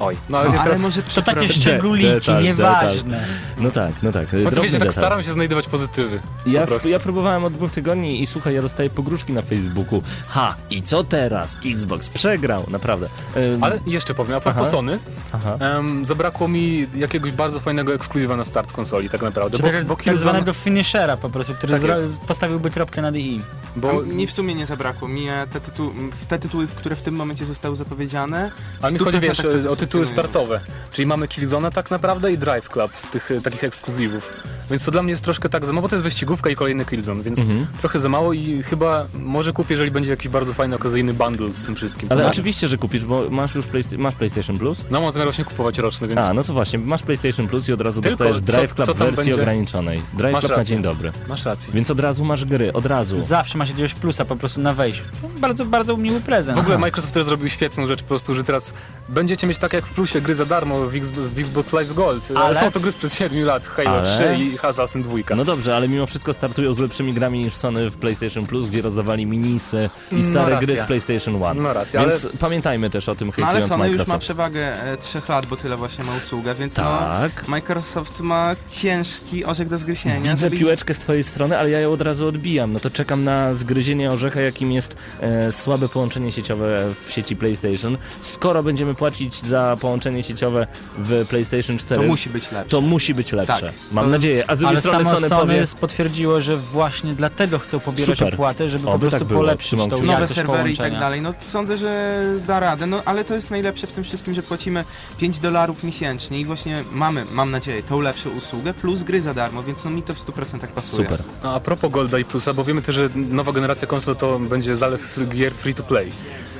Oj, no ale No, ale teraz... może To takie szczególiki, detal, nieważne. No tak, no tak. No to wiecie, tak staram się znajdować pozytywy. Ja, po ja próbowałem od dwóch tygodni i słuchaj, ja dostaję pogróżki na Facebooku. Ha, i co teraz? Xbox przegrał, naprawdę. Ym, Ale jeszcze powiem, a propos Aha. Sony, Aha. em, zabrakło mi jakiegoś bardzo fajnego ekskluzywa na start konsoli tak naprawdę, Czy bo, tak, bo, tak zwanego finishera po prostu, który Tak postawiłby kropkę nad i. bo, A Mi w sumie nie zabrakło. Mi e, te, tytu te tytuły, które w tym momencie zostały zapowiedziane. ale mi chodzi 100% wiesz, o tytuły satysfakcjonują. startowe, czyli mamy Killzone tak naprawdę i Drive Club z tych e, takich ekskluzywów. Więc to dla mnie jest troszkę tak za mało, bo to jest wyścigówka i kolejny Killzone, więc Mhm. trochę za mało i chyba może kupię, jeżeli będzie jakiś bardzo fajny okazyjny bundle z tym wszystkim. Ale Tak? oczywiście, że kupisz, bo masz już Playsta- masz PlayStation Plus? No mam zamiar właśnie kupować roczny, więc A, no to właśnie, masz PlayStation Plus i od razu Tylko, dostajesz co- Drive Club co w tam wersji będzie? ograniczonej. Drive Masz Club na dzień dobry. masz rację. Więc od razu masz gry, od razu. Zawsze masz jakiegoś plusa po prostu na wejściu. Bardzo, bardzo miły prezent. W ogóle Microsoft też zrobił świetną rzecz po prostu, że teraz będziecie mieć tak jak w plusie gry za darmo w, X, w Xbox Live Gold. Ale... Ale- są to gry sprzed 7 lat, Halo Ale- 3 i Assassin 2. No dobrze, ale mimo wszystko startują z lepszymi grami niż Sony w PlayStation Plus, gdzie rozdawali minisy i No stare racja. gry z PlayStation One. No racja, Więc pamiętajmy też o tym, No ale hejtując Sony już ma Microsoft. przewagę e, 3 lat, bo tyle właśnie ma usługę, więc Tak. no, Microsoft ma ciężki orzech do zgryzienia. Widzę żeby- piłeczkę z twojej strony, ale ja ją od razu odbijam. No to czekam na zgryzienie orzecha, jakim jest e, słabe połączenie sieciowe w sieci PlayStation. Skoro będziemy płacić za połączenie sieciowe w PlayStation 4, To musi być lepsze. to musi być lepsze. Tak. Mam To- nadzieję. A z drugiej Ale strony samo Sony, Sony, powie... potwierdziło, że właśnie dlatego chcą pobierać Super. opłatę, żeby po Oby prostu tak było. polepszyć tą nowe serwery i tak dalej. No sądzę, że da radę, no ale to jest najlepsze w tym wszystkim, że płacimy 5 dolarów miesięcznie i właśnie mamy, mam nadzieję, tą lepszą usługę plus gry za darmo, więc no mi to w 100% pasuje. Super. No, a propos Golda i Plusa, bo wiemy też, że nowa generacja konsol to będzie zalew gier free to play.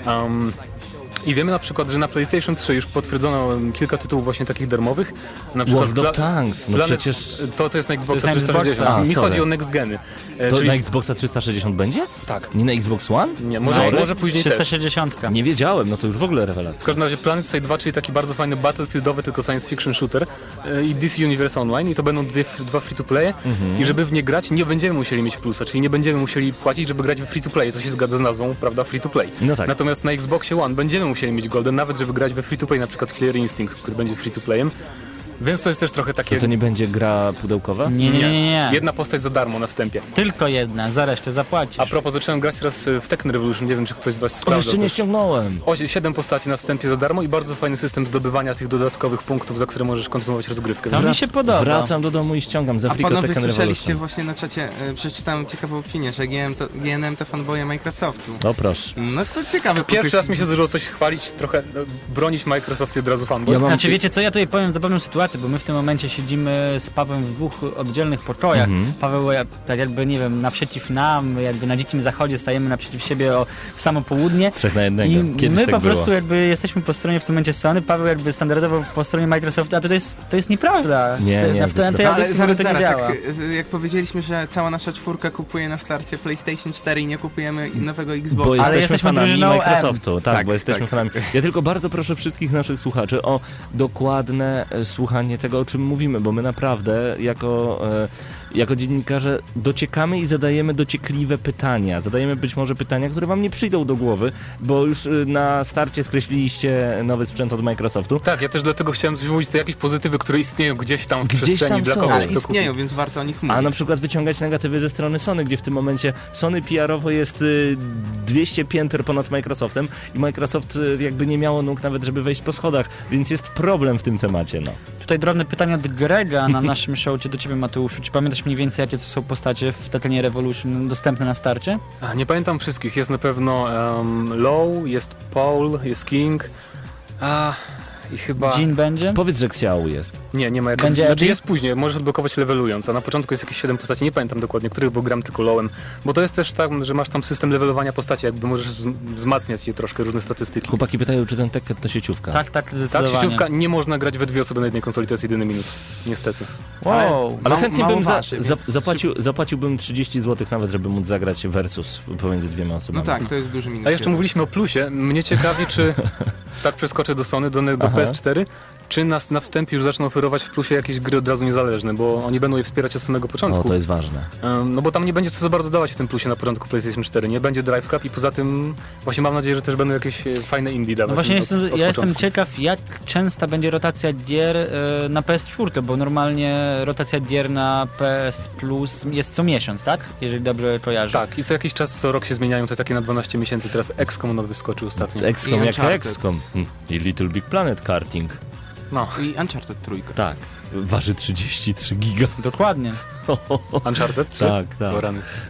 Um, I wiemy na przykład, że na PlayStation 3 już potwierdzono kilka tytułów właśnie takich darmowych. Na przykład World of Tanks, no Planet- przecież- To, to jest na Xboxa na Xboxa. 360. A, Mi sorry. chodzi o next geny. E, To czyli- na Xboxa 360 będzie? Tak. Nie na Xbox One? Nie, może, Sorry? może później też. 360. Nie wiedziałem, no to już w ogóle W rewelacja. każdym razie Planet Side 2, czyli taki bardzo fajny battlefieldowy, tylko science fiction shooter e, i DC Universe Online i to będą dwie, dwa free to play Mhm. i żeby w nie grać nie będziemy musieli mieć plusa, czyli nie będziemy musieli płacić, żeby grać w free to play, co się zgadza z nazwą, prawda, free to play. No tak. Natomiast na Xboxie One będziemy musieli mieć golden, nawet żeby grać we free to play, na przykład Killer Instinct, który będzie free to playem. Więc to jest też trochę takie... To, to nie będzie gra pudełkowa? Nie, nie, nie, nie. Jedna postać za darmo na wstępie. Tylko jedna, za resztę zapłacisz. A propos, zacząłem grać teraz e, w Tekken Revolution, nie wiem czy ktoś z was O, sprawdzał. jeszcze nie ściągnąłem. O, siedem postaci na wstępie za darmo i bardzo fajny system zdobywania tych dodatkowych punktów, za które możesz kontynuować rozgrywkę. To mi się podoba. Wracam do domu i ściągam za A Friko panowie Tekken słyszeliście Revolution. właśnie na czacie, e, przeczytałem ciekawą opinię, że GM to, GNM to fanboje Microsoftu. O proszę. No to ciekawe. Pierwszy raz mi się zdarzyło coś chwalić, trochę no, bronić Microsoft i od razu fanboy. Ja mam- Znaczy wiecie co, ja tutaj powiem zabawną sytuację, bo my w tym momencie siedzimy z Pawłem w dwóch oddzielnych pokojach. Mhm. Paweł ja- tak jakby, nie wiem, naprzeciw nam, jakby na dzikim zachodzie stajemy naprzeciw siebie o, w samo południe. Trzech na jednego. I Kiedyś my tak po było. prostu jakby jesteśmy po stronie w tym momencie Sony, Paweł jakby standardowo po stronie Microsoftu, a to jest, to jest nieprawda. Nie, Te- nie, na, na tej. Ale zaraz, zaraz, jak, jak powiedzieliśmy, że cała nasza czwórka kupuje na starcie PlayStation 4 i nie kupujemy nowego Xboxa. Bo Ale jesteśmy, jesteśmy fanami. Microsoftu, tak, Tak, bo jesteśmy tak. fanami. Ja tylko bardzo proszę wszystkich naszych słuchaczy o dokładne e, słuchanie tego, o czym mówimy, bo my naprawdę jako, e, jako dziennikarze dociekamy i zadajemy dociekliwe pytania. Zadajemy być może pytania, które wam nie przyjdą do głowy, bo już e, na starcie skreśliliście nowy sprzęt od Microsoftu. Tak, ja też dlatego chciałem coś mówić, to jakieś pozytywy, które istnieją gdzieś tam w Gdzieś przestrzeni tam dla kogoś, Ale kto istnieją, kupi. więc warto o nich mówić. A na przykład wyciągać negatywy ze strony Sony, gdzie w tym momencie Sony PR-owo jest y, 200 pięter ponad Microsoftem i Microsoft y, jakby nie miało nóg nawet, żeby wejść po schodach, więc jest problem w tym temacie, no. Tutaj drobne pytanie od Grega na naszym [laughs] showcie do ciebie Mateuszu. Czy pamiętasz mniej więcej jakie to są postacie w Tekkenie Revolution dostępne na starcie? Nie pamiętam wszystkich, jest na pewno um, Low, jest Paul, jest King, a i chyba... Jean będzie? Powiedz, że Xiao jest. Nie, nie ma jak... Będzie Znaczy jest później, możesz odblokować levelując, a na początku jest jakieś 7 postaci, nie pamiętam dokładnie, których, bo gram tylko Lowem, bo to jest też tak, że masz tam system levelowania postaci, jakby możesz wz- wzmacniać je troszkę, różne statystyki. Chłopaki pytają, czy ten Tekken to sieciówka. Tak, tak, Tak, zdecydowanie. sieciówka nie można grać we dwie osoby na jednej konsoli, to jest jedyny minus, niestety. Wow. Ale Mam- chętnie mało bym za, waży, za, więc zapłacił, zapłaciłbym 30 zł nawet, żeby móc zagrać versus pomiędzy dwiema No osobami. tak, to jest duży minus. A jeszcze mówiliśmy o plusie. Mnie ciekawi, czy [laughs] tak przeskoczę do Sony, do, do Aha. PS4, czy na, na wstępie już zaczną oferować w plusie jakieś gry od razu niezależne, bo oni będą je wspierać od samego początku. O, to jest ważne. No bo tam nie będzie co za bardzo dawać w tym plusie na początku PlayStation 4. Nie będzie Drive Club i poza tym właśnie mam nadzieję, że też będą jakieś e, fajne indie dawać. No właśnie od, jestem, od ja jestem ciekaw, jak częsta będzie rotacja gier e, na PS4, bo normalnie rotacja gier na PS Plus jest co miesiąc, tak? Jeżeli dobrze kojarzę. Tak, i co jakiś czas, co rok się zmieniają, te takie na 12 miesięcy. Teraz XCOM nowy wyskoczył ostatnio. XCOM jak. XCOM. Hm. I Little Big Planet Karting. No, I Uncharted trójka. Tak. Waży 33 giga. Dokładnie. [laughs] Uncharted 3? Tak, tak.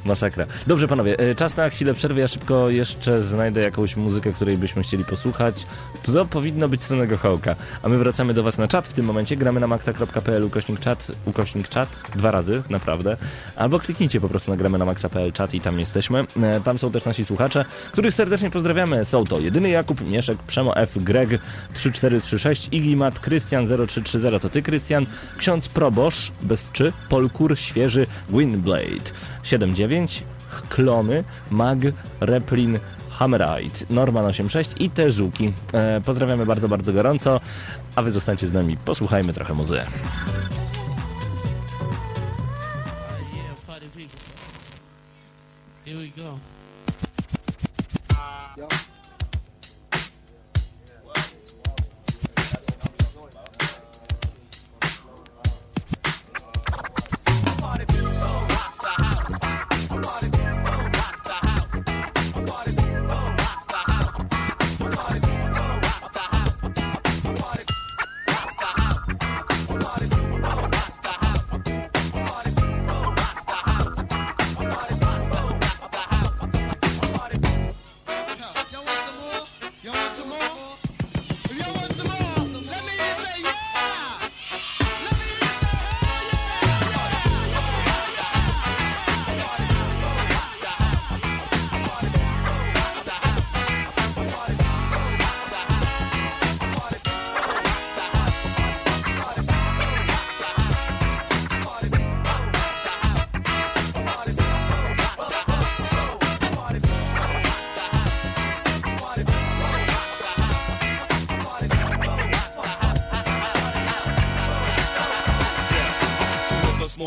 Masakra. Dobrze, panowie, e, czas na chwilę przerwy. Ja szybko jeszcze znajdę jakąś muzykę, której byśmy chcieli posłuchać. To powinno być Sonego Hołka. A my wracamy do was na czat w tym momencie. Gramy na maxa.pl ukośnik czat, ukośnik czat, dwa razy, naprawdę. Albo kliknijcie po prostu na gramy na maxa.pl czat i tam jesteśmy. E, Tam są też nasi słuchacze, których serdecznie pozdrawiamy. Są to Jedyny Jakub, Mieszek, Przemo F, Greg 3436, Iglimat, Krystian 0330, to ty Krystian, Ksiądz Probosz, bez czy, Polkur, Świeży, Windblade 79, Klony, Mag, Replin, Hammerite, Norman 86 i te żuki. E, pozdrawiamy bardzo, bardzo gorąco, a wy zostańcie z nami, posłuchajmy trochę muzy.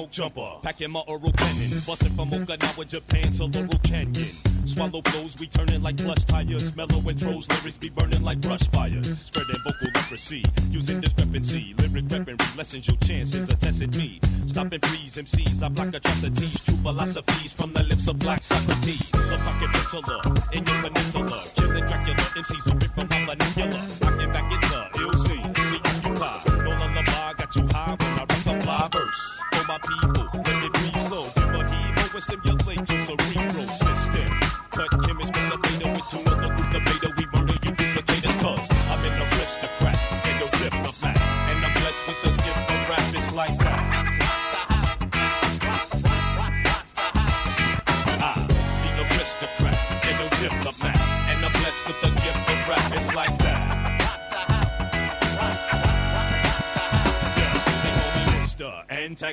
Jumper, packing my oral cannon, busting from Okinawa, Japan to Laurel Canyon. Swallow flows, we turning like plush tires. Mellow and intros, lyrics be burning like brush fires. Spreading vocal leprosy, using discrepancy. Lyric weaponry lessens your chances of testing me. Stopping please MCs, I block atrocities. True philosophies from the lips of black Socrates. A pocket penciler in your peninsula. Killing Dracula, MCs who from my vanilla.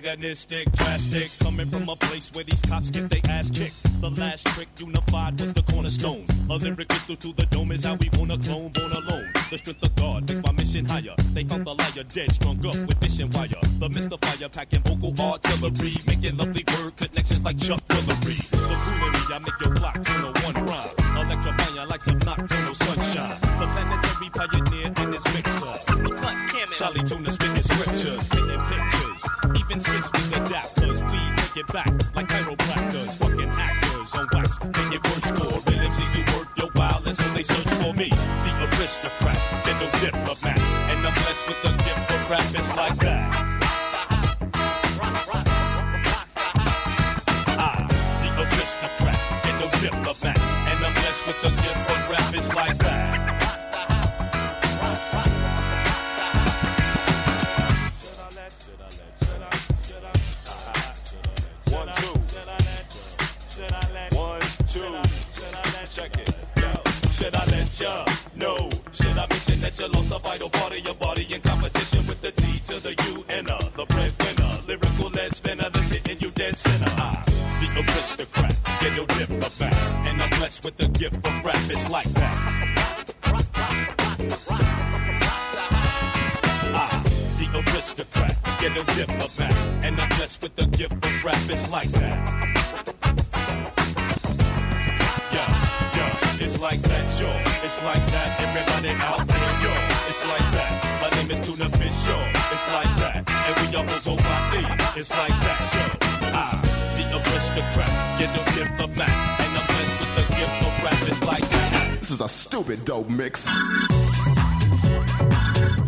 Antagonistic, drastic, coming from a place where these cops get their ass kicked. The last trick unified was the cornerstone. A lyric crystal to the dome is how we wanna clone, born alone. The strength of God makes my mission higher. They found the liar dead, strung up with fishing wire. The mystifier packing vocal artillery, making lovely word connections like Chuck Willery. The foolery, I make your block turn to one rhyme. Electrifying like some nocturnal sunshine. The planetary pioneer in this mixer. Charlie Tuna spitting scriptures, painting pictures. Even sisters adapt, cause we take it back like chiropractors, fucking actors on wax. Make it worse for real who work your violence, so they search for me. The aristocrat, get no diplomat.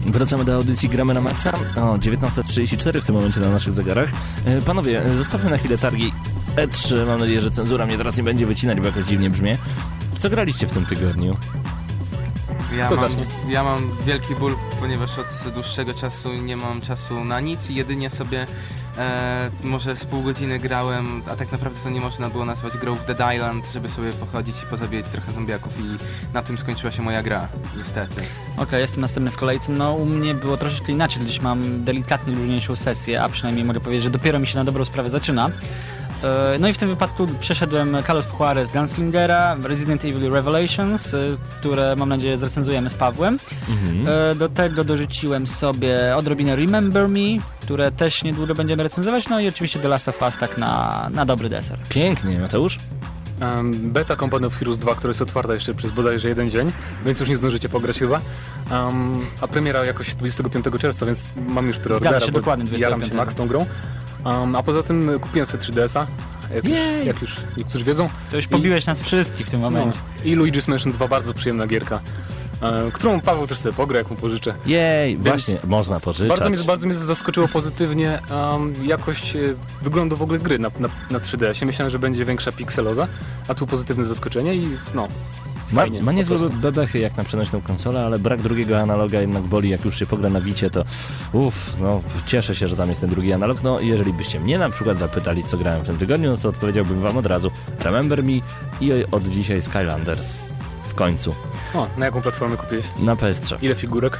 Wracamy do audycji Gramy na Maxa. O, 19.34 w tym momencie na naszych zegarach. E, Panowie, e, zostawmy na chwilę targi E3. Mam nadzieję, że cenzura mnie teraz nie będzie wycinać, bo jakoś dziwnie brzmię. W co graliście w tym tygodniu? Ja mam, ja mam wielki ból, ponieważ od dłuższego czasu nie mam czasu na nic i jedynie sobie e, może z pół godziny grałem, a tak naprawdę to nie można było nazwać grą w Dead Island, żeby sobie pochodzić i pozabijać trochę zombiaków i na tym skończyła się moja gra, niestety. Okej, jestem następny w kolejce. No u mnie było troszeczkę inaczej, gdyż mam delikatnie luźniejszą sesję, a przynajmniej mogę powiedzieć, że dopiero mi się na dobrą sprawę zaczyna. E, No i w tym wypadku przeszedłem Call of Juarez Gunslingera, Resident Evil Revelations, e, które mam nadzieję zrecenzujemy z Pawłem. E, Do tego dorzuciłem sobie odrobinę Remember Me, które też niedługo będziemy recenzować, no i oczywiście The Last of Us tak na, na dobry deser. Pięknie, Mateusz? Um, beta Company of Heroes 2, która jest otwarta jeszcze przez bodajże jeden dzień, więc już nie zdążycie pograć chyba. Um, a premiera jakoś 25 czerwca, więc mam już preordera, Zgadza się, dokładnie, jaram się 25. max tą grą. Um, a poza tym kupiłem sobie 3DS-a, jak już, jak już niektórzy wiedzą. To już pobiłeś nas wszystkich w tym momencie. No, I Luigi's Mansion 2, bardzo przyjemna gierka, którą Paweł też sobie pogra, jak mu pożyczę. Jej, właśnie, można pożyczać. Bardzo mnie, bardzo mnie zaskoczyło pozytywnie um, jakość e, wyglądu w ogóle gry na, na, na 3DS-ie. Myślałem, że będzie większa pikseloza, a tu pozytywne zaskoczenie i no, Ma, fajnie. ma niezłe bebechy jak na przenośną konsolę, ale brak drugiego analoga jednak boli, jak już się pogra na Wicie, to uff, no cieszę się, że tam jest ten drugi analog. No jeżeli byście mnie na przykład zapytali, co grałem w tym tygodniu, no to odpowiedziałbym wam od razu Remember Me i od dzisiaj Skylanders. W końcu. O, na jaką platformę kupiłeś? Na PS3. Ile figurek?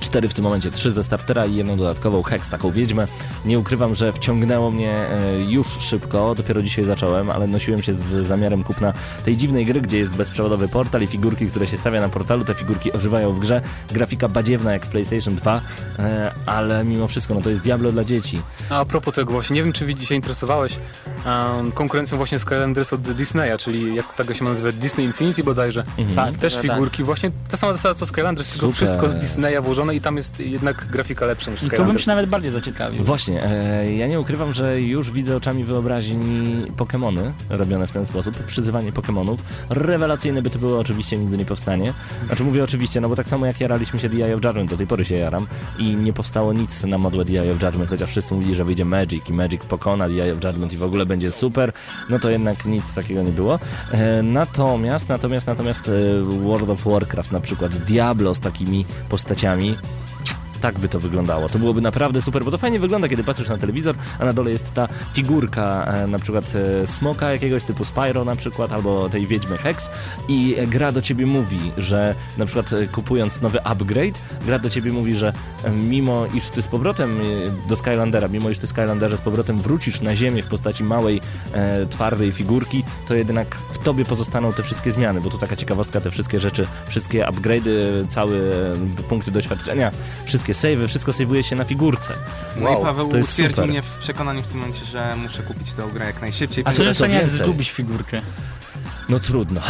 Cztery w tym momencie, trzy ze startera i jedną dodatkową Hex, taką wiedźmę. Nie ukrywam, że wciągnęło mnie e, już szybko, dopiero dzisiaj zacząłem, ale nosiłem się z zamiarem kupna tej dziwnej gry, gdzie jest bezprzewodowy portal i figurki, które się stawia na portalu, te figurki ożywają w grze. Grafika badziewna jak w PlayStation 2, e, ale mimo wszystko, no to jest Diablo dla dzieci. A propos tego właśnie, nie wiem czy się interesowałeś um, konkurencją właśnie Skylanders od Disneya, czyli jak tego się ma nazywa, Disney Infinity bodajże. Tak, Też tak, figurki, właśnie ta sama zasada co Skylanders, tylko wszystko z Disneya włożone i tam jest jednak grafika lepsza niż I tu bym Skylanders. się nawet bardziej zaciekawił. Właśnie, e, ja nie ukrywam, że już widzę oczami wyobraźni Pokémony robione w ten sposób, przyzywanie Pokémonów. Rewelacyjne by to było, oczywiście nigdy nie powstanie. Znaczy mówię oczywiście, no bo tak samo jak jaraliśmy się Eye of Judgment, do tej pory się jaram i nie powstało nic na modłę Eye of Judgment, chociaż wszyscy mówili, że wyjdzie Magic i Magic pokona Eye of Judgment i w ogóle będzie super, no to jednak nic takiego nie było. E, natomiast, natomiast, natomiast e, World of Warcraft na przykład, Diablo z takimi postaciami, они tak by to wyglądało. To byłoby naprawdę super, bo to fajnie wygląda, kiedy patrzysz na telewizor, a na dole jest ta figurka, e, na przykład e, smoka jakiegoś typu Spyro na przykład, albo tej wiedźmy Hex i gra do ciebie mówi, że na przykład e, kupując nowy upgrade, gra do ciebie mówi, że mimo iż ty z powrotem do Skylandera, mimo iż ty Skylanderze z powrotem wrócisz na ziemię w postaci małej, e, twardej figurki, to jednak w tobie pozostaną te wszystkie zmiany, bo tu taka ciekawostka, te wszystkie rzeczy, wszystkie upgrade'y, całe punkty doświadczenia, wszystkie savey, wszystko saveuje się na figurce. No i Paweł to jest utwierdził super. mnie w przekonaniu w tym momencie, że muszę kupić tę grę jak najszybciej. A co nie jak zgubić figurkę? No trudno.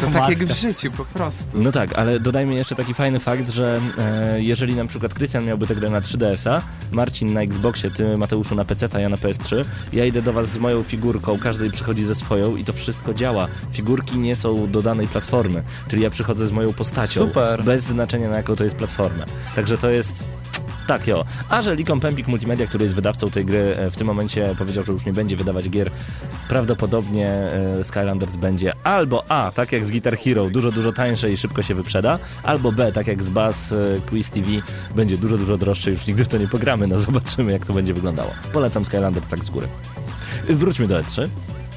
to tak jak w życiu po prostu. No tak, ale dodajmy jeszcze taki fajny fakt, że e, jeżeli na przykład Krystian miałby tę grę na 3DS-a, Marcin na Xboxie, ty Mateuszu na PC, a ja na PS3, ja idę do was z moją figurką, każdy przychodzi ze swoją i to wszystko działa. Figurki nie są do danej platformy, czyli ja przychodzę z moją postacią, Super. bez znaczenia na jaką to jest platformę. Także to jest... Tak, jo. A że Likon Pempik Multimedia, który jest wydawcą tej gry, e, w tym momencie powiedział, że już nie będzie wydawać gier, prawdopodobnie e, Skylanders będzie albo A, tak jak z Guitar Hero, dużo, dużo tańsze i szybko się wyprzeda, albo B, tak jak z Bass e, Quiz TV, będzie dużo, dużo droższe, już nigdy w to nie pogramy, no zobaczymy jak to będzie wyglądało. Polecam Skylanders tak z góry. Wróćmy do E3.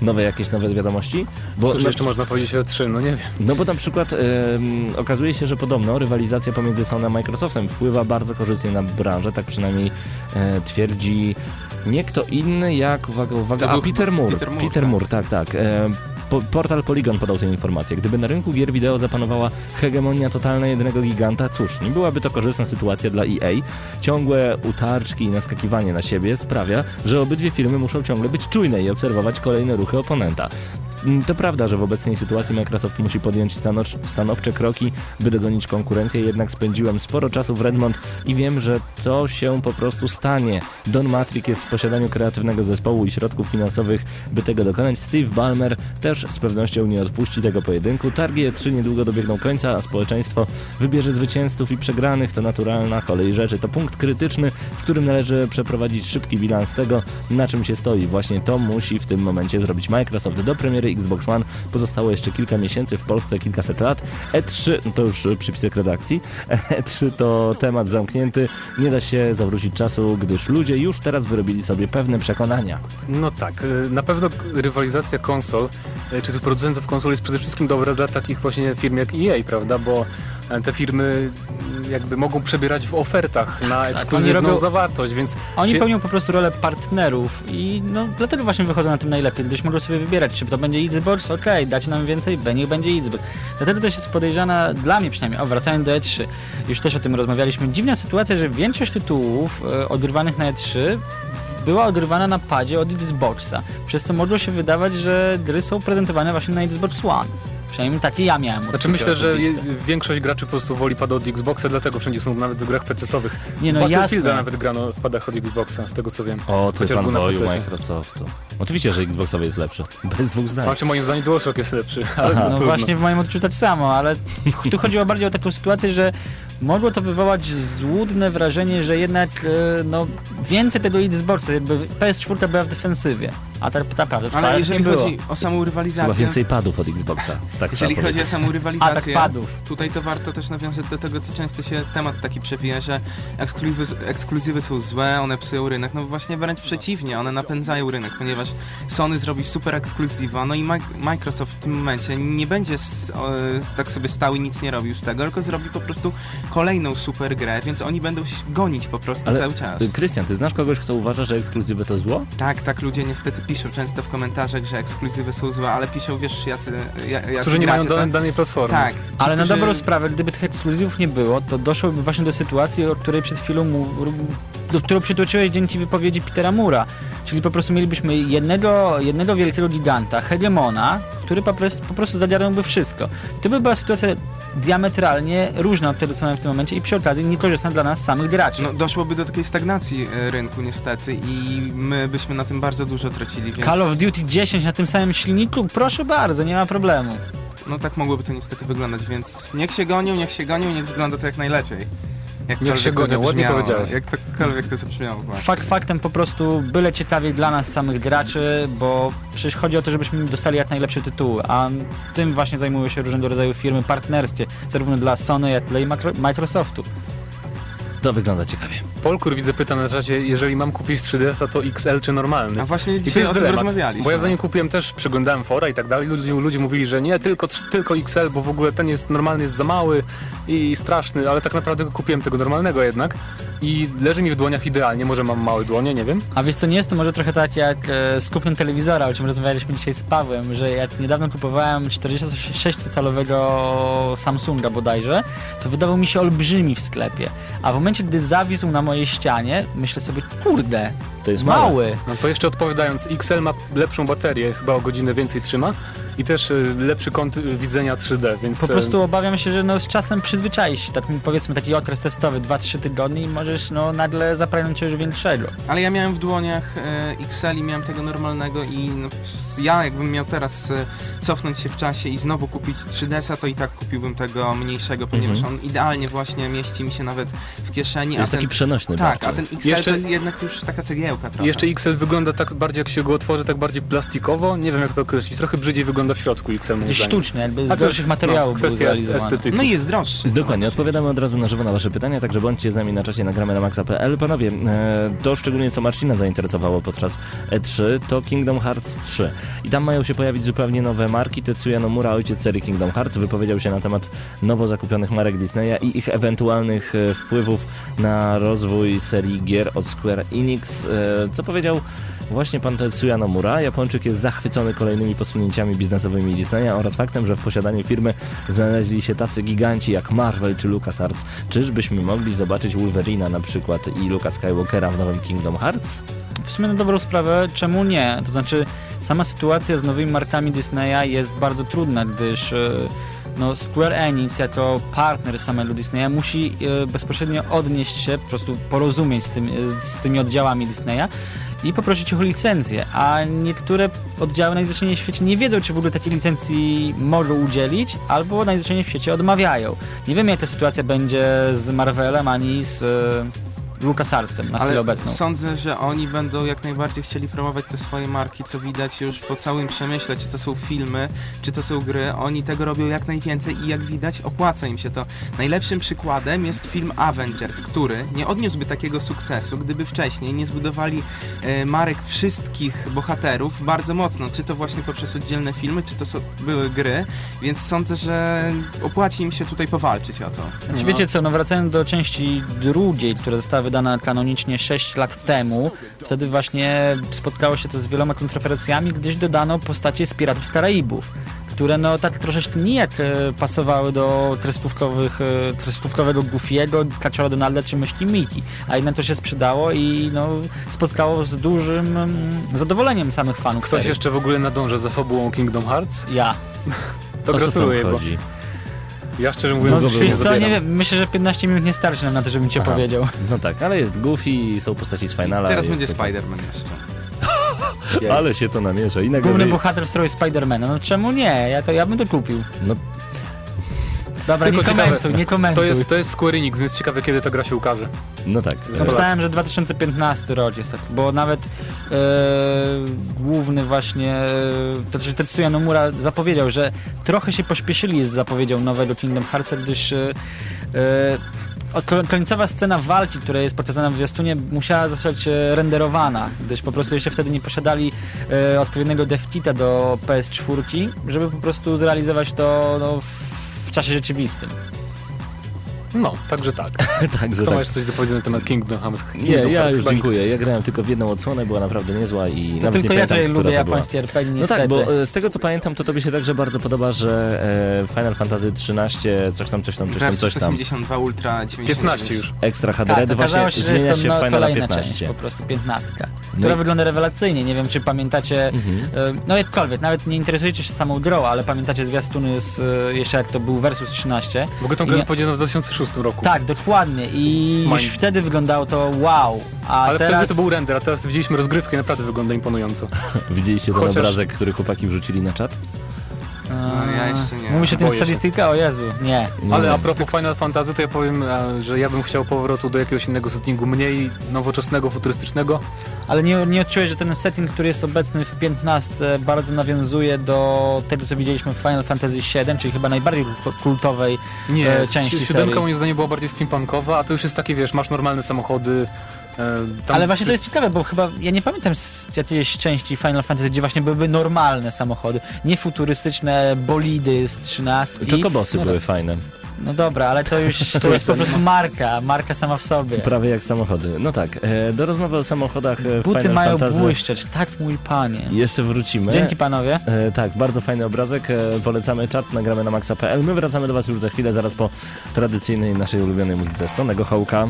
Nowe jakieś nowe wiadomości? Bo Cóż jeszcze można powiedzieć o 3, no nie wiem. no bo na przykład okazuje się, że podobno rywalizacja pomiędzy Sony a Microsoftem wpływa bardzo korzystnie na branżę, tak przynajmniej e, twierdzi nie kto inny jak, uwaga, uwaga, a Peter Moore. Peter Moore, Peter tak. Moore, tak, tak. E, po, portal Polygon podał tę informację. Gdyby na rynku gier wideo zapanowała hegemonia totalna jednego giganta, cóż, nie byłaby to korzystna sytuacja dla EA. Ciągłe utarczki i naskakiwanie na siebie sprawia, że obydwie firmy muszą ciągle być czujne i obserwować kolejne ruchy oponenta. Mm, To prawda, że w obecnej sytuacji Microsoft musi podjąć stanow- stanowcze kroki, by dogonić konkurencję, jednak spędziłem sporo czasu w Redmond i wiem, że to się po prostu stanie. Don Matrick jest w posiadaniu kreatywnego zespołu i środków finansowych, by tego dokonać. Steve Ballmer też z pewnością nie odpuści tego pojedynku. Targi E3 niedługo dobiegną końca, a społeczeństwo wybierze zwycięzców i przegranych. To naturalna kolej rzeczy. To punkt krytyczny, w którym należy przeprowadzić szybki bilans tego, na czym się stoi. Właśnie to musi w tym momencie zrobić Microsoft. Do premiery Xbox One pozostało jeszcze kilka miesięcy, w Polsce kilkaset lat. E3 no to już przypisek redakcji. E3 to temat zamknięty. Nie da się zawrócić czasu, gdyż ludzie już teraz wyrobili sobie pewne przekonania. No tak, y, na pewno rywalizacja konsol, y, czy tych producentów konsol jest przede wszystkim dobra dla takich właśnie firm jak EA, prawda, bo te firmy y, jakby mogą przebierać w ofertach na ekskluzywną robią- zawartość, więc Oni pełnią po prostu rolę partnerów i no dlatego właśnie wychodzą na tym najlepiej, gdyż mogą sobie wybierać, czy to będzie Xbox, okej, dacie nam więcej, niech będzie Xbox. Dlatego też jest podejrzana, dla mnie przynajmniej, o wracając do E3, już też o tym rozmawialiśmy, dziwna sytuacja, że większość tytułów e, odgrywanych na E3 była odgrywana na padzie od Xboxa, przez co mogło się wydawać, że gry są prezentowane właśnie na Xbox One. Przynajmniej takie ja miałem. Znaczy myślę, że je, większość graczy po prostu woli pada od Xboxa, dlatego wszędzie są nawet w grach PC-owych. Nie no Battlefielda nawet grano w padach od Xboxa, z tego co wiem. O, był na fanboyu. Microsoftu. Oczywiście, że Xboxowy jest lepszy. [laughs] Bez dwóch zdań. Znaczy moim zdaniem DualShock jest lepszy, ale No trudno. właśnie w moim odczuciu tak samo, ale [laughs] tu chodziło bardziej o taką sytuację, że mogło to wywołać złudne wrażenie, że jednak e, no, więcej tego Xboxa, jakby PS4 była w defensywie, A tak naprawdę wcale Ale nie jeżeli było. chodzi o samą Chyba rywalizację... więcej padów od Xboxa. Tak Jeżeli chodzi o samą rywalizację, A, tak padów. tutaj to warto też nawiązać do tego, co często się temat taki przewija, że ekskluzywy, ekskluzywy są złe, one psują rynek. No właśnie wręcz przeciwnie, one napędzają rynek, ponieważ Sony zrobi super ekskluzywa, no i Mi- Microsoft w tym momencie nie będzie s- o, tak sobie stał i nic nie robił z tego, tylko zrobi po prostu kolejną super grę, więc oni będą się gonić po prostu Ale cały czas. Krystian, ty znasz kogoś, kto uważa, że ekskluzywy to zło? Tak, tak ludzie niestety piszą często w komentarzach, że ekskluzywy są złe, ale piszą, wiesz, jacy, ja- jacy Którzy nie gracze, mają danej, tak? danej platformy. Tak. ci, Ale na którzy- dobrą sprawę, gdyby tych ekskluzywów nie było, to doszłoby właśnie do sytuacji, o której przed chwilą mu, do którą przytoczyłeś dzięki wypowiedzi Petera Mura. Czyli po prostu mielibyśmy jednego, jednego wielkiego giganta, hegemona, który po prostu, po prostu wszystko. I to by była sytuacja diametralnie różna od tego, co mamy w tym momencie i przy okazji niekorzystna dla nas samych graczy. No, doszłoby do takiej stagnacji e, rynku niestety i my byśmy na tym bardzo dużo tracili, więc Call of Duty 10 na tym samym silniku? Proszę bardzo, nie ma problemu. no tak mogłoby to niestety wyglądać, więc niech się gonią, niech się gonią, niech wygląda to jak najlepiej. Jakkolwiek się to gonią, ładnie powiedziałeś. Jak tokolwiek to zabrzmiało. Fakt faktem po prostu byle ciekawiej dla nas samych graczy, bo przecież chodzi o to, żebyśmy dostali jak najlepsze tytuły, a tym właśnie zajmują się różnego rodzaju firmy partnerskie, zarówno dla Sony, jak i Macro- Microsoftu. To wygląda ciekawie. Polkur widzę pyta na czacie, jeżeli mam kupić 3DS, to XL czy normalny? A właśnie I to dzisiaj jest o tym rozmawialiśmy. bo ja zanim kupiłem też przeglądałem fora i tak dalej, ludzie, ludzie mówili, że nie, tylko, tylko XL, bo w ogóle ten jest normalny, jest za mały i straszny, ale tak naprawdę kupiłem tego normalnego jednak i leży mi w dłoniach idealnie, może mam małe dłonie, nie wiem. A wiesz co, nie jest to może trochę tak jak e, z kupnem telewizora, o czym rozmawialiśmy dzisiaj z Pawłem, że jak niedawno kupowałem 46-calowego Samsunga bodajże, to wydawał mi się olbrzymi w sklepie. A w momencie, gdy zawisł na mojej ścianie, myślę sobie, kurde, To jest małe. mały. No to jeszcze odpowiadając, XL ma lepszą baterię, chyba o godzinę więcej trzyma i też y, lepszy kąt y, widzenia 3D, więc... Po e, prostu obawiam się, że no z czasem przyzwyczaisz się, tak powiedzmy taki okres testowy, 2-3 tygodnie i możesz no nagle zapragnąć czegoś większego. Ale ja miałem w dłoniach e, XL i miałem tego normalnego i no, ja jakbym miał teraz cofnąć się w czasie i znowu kupić 3DS-a, to i tak kupiłbym tego mniejszego, ponieważ Mhm. on idealnie właśnie mieści mi się nawet w kieszeni. Jest a taki ten, przenośny Tak, a ten XL Jeszcze- to jednak już taka cegiełka trochę. Jeszcze XL wygląda tak bardziej, jak się go otworzy, tak bardziej plastikowo, nie wiem jak to określić, trochę brzydziej wygląda w środku XL Gdzieś zdaniem. sztuczny, jakby A z to gorszych jest, materiałów no, kwestia estetyki. No i jest droższy. Dokładnie, odpowiadamy od razu na żywo na wasze pytania, także bądźcie z nami na czacie nagramy na maxa.pl. Panowie, e, to szczególnie co Marcina zainteresowało podczas E3, to Kingdom Hearts 3. I tam mają się pojawić zupełnie nowe marki. Tetsuya Nomura, ojciec serii Kingdom Hearts, wypowiedział się na temat nowo zakupionych marek Disneya i ich ewentualnych e, wpływów na rozwój serii gier od Square Enix. Co powiedział Właśnie pan Tetsuya Nomura, Japończyk jest zachwycony kolejnymi posunięciami biznesowymi Disneya oraz faktem, że w posiadaniu firmy znaleźli się tacy giganci jak Marvel czy LucasArts. Czyżbyśmy mogli zobaczyć Wolverina na przykład i Luka Skywalkera w nowym Kingdom Hearts? W sumie na dobrą sprawę, czemu nie? To znaczy, sama sytuacja z nowymi markami Disneya jest bardzo trudna, gdyż e, no, Square Enix jako partner samego Disneya musi e, bezpośrednio odnieść się, po prostu porozumieć z, tym, z, tymi oddziałami Disneya i poprosić o licencję, a niektóre oddziały najzwyczajniej w świecie nie wiedzą, czy w ogóle takiej licencji mogą udzielić, albo najzwyczajniej w świecie odmawiają. Nie wiem, jak ta sytuacja będzie z Marvelem, ani z e, LucasArtsem na chwilę Ale obecną. sądzę, że oni będą jak najbardziej chcieli promować te swoje marki, co widać już po całym przemyśle, czy to są filmy, czy to są gry. Oni tego robią jak najwięcej i jak widać opłaca im się to. Najlepszym przykładem jest film Avengers, który nie odniósłby takiego sukcesu, gdyby wcześniej nie zbudowali e, marek wszystkich bohaterów bardzo mocno, czy to właśnie poprzez oddzielne filmy, czy to są, były gry, więc sądzę, że opłaci im się tutaj powalczyć o to. Znaczy, Wiecie co, no wracając do części drugiej, która została wydana kanonicznie 6 lat temu, wtedy właśnie spotkało się to z wieloma kontrowersjami, gdyż dodano postacie z Piratów z Karaibów, które no tak troszeczkę nijak e, pasowały do kreskówkowych, e, kreskówkowego Goofiego, Kaczora Donalda czy Myśli Miki, a jednak to się sprzedało i no spotkało z dużym mm, zadowoleniem samych fanów Ktoś serii. jeszcze w ogóle nadąża za fabułą Kingdom Hearts? Ja. To O gratuluję, bo chodzi? Ja szczerze No, mówiąc wiesz co, nie wiem, myślę, że 15 minut nie starczy nam na to, żebym ci Aha. opowiedział. No tak, ale jest Goofy, są postaci z Finala. Teraz jest będzie super. Spider-Man jeszcze. [laughs] Ale się to namiesza. I Główny bohater w stroju Spidermana. No czemu nie? Ja, to, ja bym to kupił. No, Dobra, Tylko nie ciekawe, komentuj, nie komentuj. To jest, to jest Square Enix, więc ciekawe kiedy ta gra się ukaże. No tak. Myślałem, że 2015 rok jest, tak, bo nawet e, główny właśnie, e, to znaczy Tetsuya Nomura zapowiedział, że trochę się pośpieszyli z zapowiedzią nowego Kingdom Hearts, gdyż e, końcowa scena walki, która jest pokazana w zwiastunie, musiała zostać renderowana, gdyż po prostu jeszcze wtedy nie posiadali e, odpowiedniego devkita do PS4, żeby po prostu zrealizować to no, w, w czasie rzeczywistym. No, także tak. [laughs] Także Kto tak. ma jeszcze coś do powiedzenia na temat Kingdom Hearts? Nie, Kingdom ja Hearts już dziękuję. Ja grałem tylko w jedną odsłonę, była naprawdę niezła i To nawet tylko nie ja pamiętam, tutaj która lubię japońskie RPG, No tak, bo e, z tego co pamiętam, to tobie się także bardzo podoba, że e, Final Fantasy 13, coś tam, coś tam, coś tam, coś tam. 82 Ultra 99. 15 już. Extra HD Tak, właśnie się, zmienia się w no, Finala kolejna 15. część, po prostu piętnastka, No która i- wygląda rewelacyjnie. Nie wiem, czy pamiętacie, Mhm. e, no jakkolwiek, nawet nie interesujecie się samą grą, ale pamiętacie zwiastuny z, jeszcze jak to był Versus 13. W ogóle tą grę nie- powiedziano w 2006 roku. Tak, dokładnie i już Mind. wtedy wyglądało to wow, a Ale teraz... wtedy to był render, a teraz widzieliśmy rozgrywkę i naprawdę wygląda imponująco. [laughs] Widzieliście ten Chociaż- obrazek, który chłopaki wrzucili na czat? No, ja jeszcze nie. Mówi się tym Boję się. O Jezu, nie. Ale a propos Final Fantasy, to ja powiem, e, że ja bym chciał powrotu do jakiegoś innego settingu, mniej nowoczesnego, futurystycznego. Ale nie, nie odczułeś, że ten setting, który jest obecny w 15 bardzo nawiązuje do tego, co widzieliśmy w Final Fantasy VII, czyli chyba najbardziej kult- kultowej Nie, e, części siódemka serii. moim zdaniem była bardziej steampunkowa, a to już jest takie, wiesz, masz normalne samochody. E, tam- Ale właśnie to jest ciekawe, bo chyba ja nie pamiętam z jakiejś części Final Fantasy, gdzie właśnie byłyby normalne samochody, nie futurystyczne bolidy z 13. Czokobosy no, były fajne. No dobra, ale to już to jest po prostu marka, marka sama w sobie. Prawie jak samochody. No tak, e, do rozmowy o samochodach e, Buty Final mają Fantasy błyszczeć, tak mój panie. jeszcze wrócimy. Dzięki panowie. E, tak, bardzo fajny obrazek. E, polecamy czat, nagramy na maxa.pl. My wracamy do Was już za chwilę, zaraz po tradycyjnej naszej ulubionej muzyce Stonego Hołka.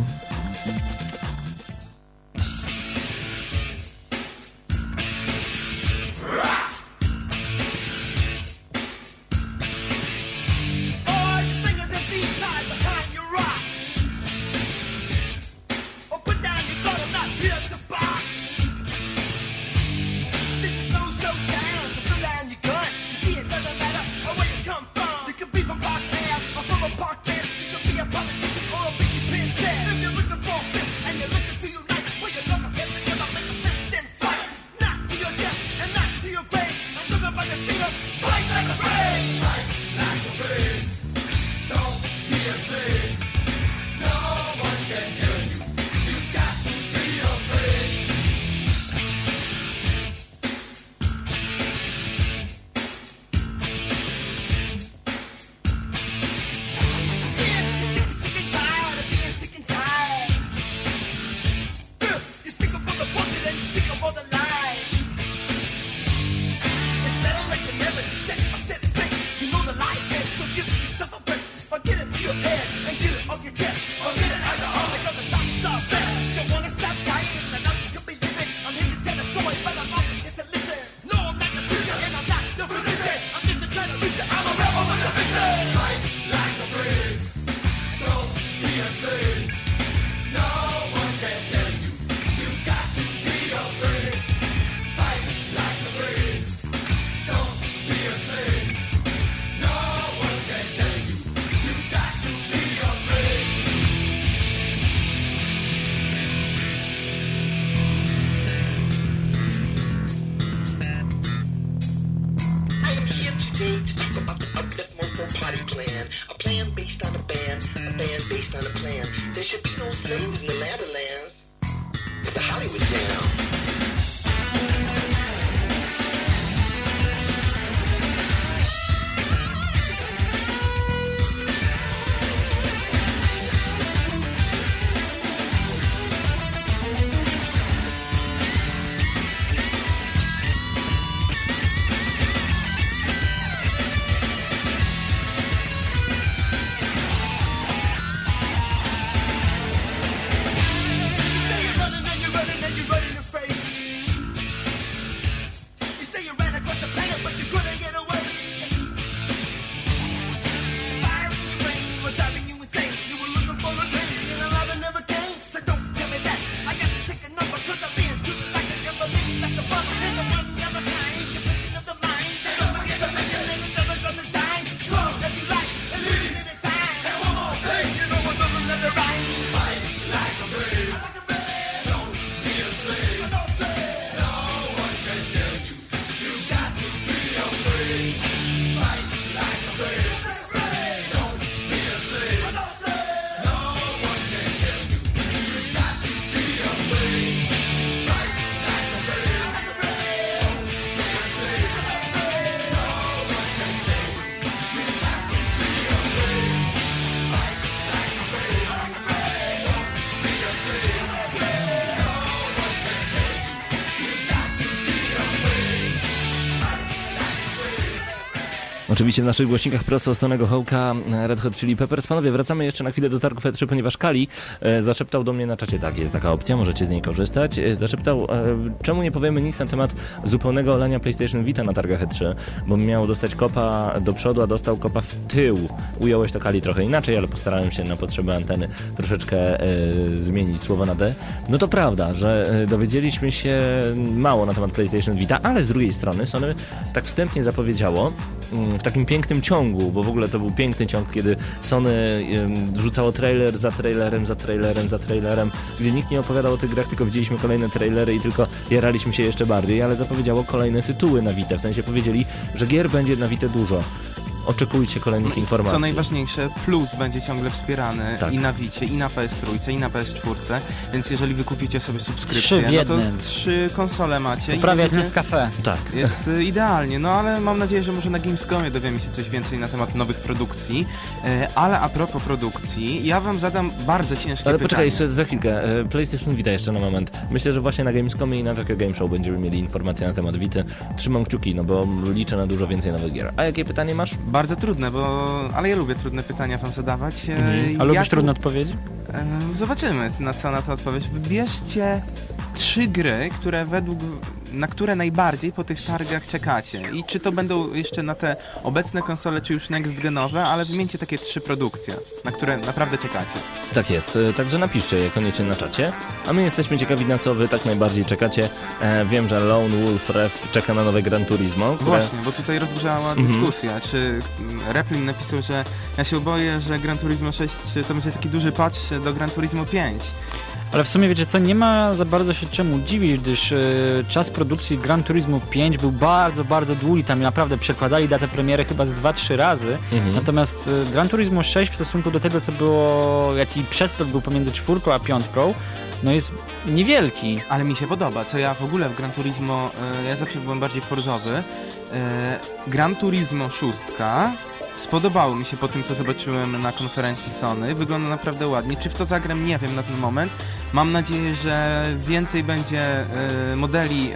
Band, based on a plan. Oczywiście w naszych głośnikach prosto z Tonego Hołka Red Hot Chili Peppers. Panowie, wracamy jeszcze na chwilę do targów E3, ponieważ Kali e, zaszeptał do mnie na czacie, tak, jest taka opcja, możecie z niej korzystać. E, zaszeptał, e, czemu nie powiemy nic na temat zupełnego olania PlayStation Vita na targach E3, bo miał dostać kopa do przodu, a dostał kopa w tył. Ująłeś to Kali trochę inaczej, ale postarałem się na potrzeby anteny troszeczkę e, zmienić słowo na D. No to prawda, że e, dowiedzieliśmy się mało na temat PlayStation Vita, ale z drugiej strony Sony tak wstępnie zapowiedziało, w takim pięknym ciągu, bo w ogóle to był piękny ciąg, kiedy Sony rzucało trailer za trailerem, za trailerem, za trailerem, gdzie nikt nie opowiadał o tych grach, tylko widzieliśmy kolejne trailery i tylko jaraliśmy się jeszcze bardziej, ale zapowiedziało kolejne tytuły na Vita, w sensie powiedzieli, że gier będzie na Vita dużo. Oczekujcie kolejnych informacji. Co najważniejsze, Plus będzie ciągle wspierany Tak. i na Wicie, i na PS3, i na PS4, więc jeżeli wy kupicie sobie subskrypcję, Trzy no to trzy konsole macie To i prawie jak będziecie- Nescafe. Tak. Jest y, idealnie, no ale mam nadzieję, że może na Gamescomie dowiemy się coś więcej na temat nowych produkcji. E, Ale a propos produkcji, ja wam zadam bardzo ciężkie Ale pytanie. poczekaj, jeszcze za chwilkę. E, PlayStation Vita jeszcze na moment. Myślę, że właśnie na Gamescomie i na Tokyo Game Show będziemy mieli informacje na temat Vity. Trzymam kciuki, no bo liczę na dużo więcej nowych gier. A jakie pytanie masz? Bardzo trudne, bo... ale ja lubię trudne pytania wam zadawać. E, Mhm. A lubisz trudne odpowiedzi? E, Zobaczymy, na co na to odpowiedź. Wybierzcie trzy gry, które według, na które najbardziej po tych targach czekacie. I czy to będą jeszcze na te obecne konsole, czy już next genowe, ale wymieńcie takie trzy produkcje, na które naprawdę czekacie. Tak jest, e, także napiszcie je koniecznie na czacie. A my jesteśmy ciekawi, na co wy tak najbardziej czekacie. E, wiem, że Lone Wolf Ref czeka na nowe Gran Turismo. Które... Właśnie, bo tutaj rozgrzała Mhm. dyskusja, czy mm, Replin napisał, że ja się boję, że Gran Turismo 6 to będzie taki duży patch do Gran Turismo 5. Ale w sumie wiecie co, nie ma za bardzo się czemu dziwić, gdyż e, czas produkcji Gran Turismo 5 był bardzo, bardzo długi, tam naprawdę przekładali datę premiery chyba z 2-3 razy, Mhm. natomiast e, Gran Turismo 6 w stosunku do tego, co było, jaki przeskok był pomiędzy czwórką a piątką, no jest niewielki. Ale mi się podoba, co ja w ogóle w Gran Turismo, e, ja zawsze byłem bardziej forzowy. E, Gran Turismo 6 spodobało mi się po tym, co zobaczyłem na konferencji Sony. Wygląda naprawdę ładnie. Czy w to zagram? Nie wiem na ten moment. Mam nadzieję, że więcej będzie e, modeli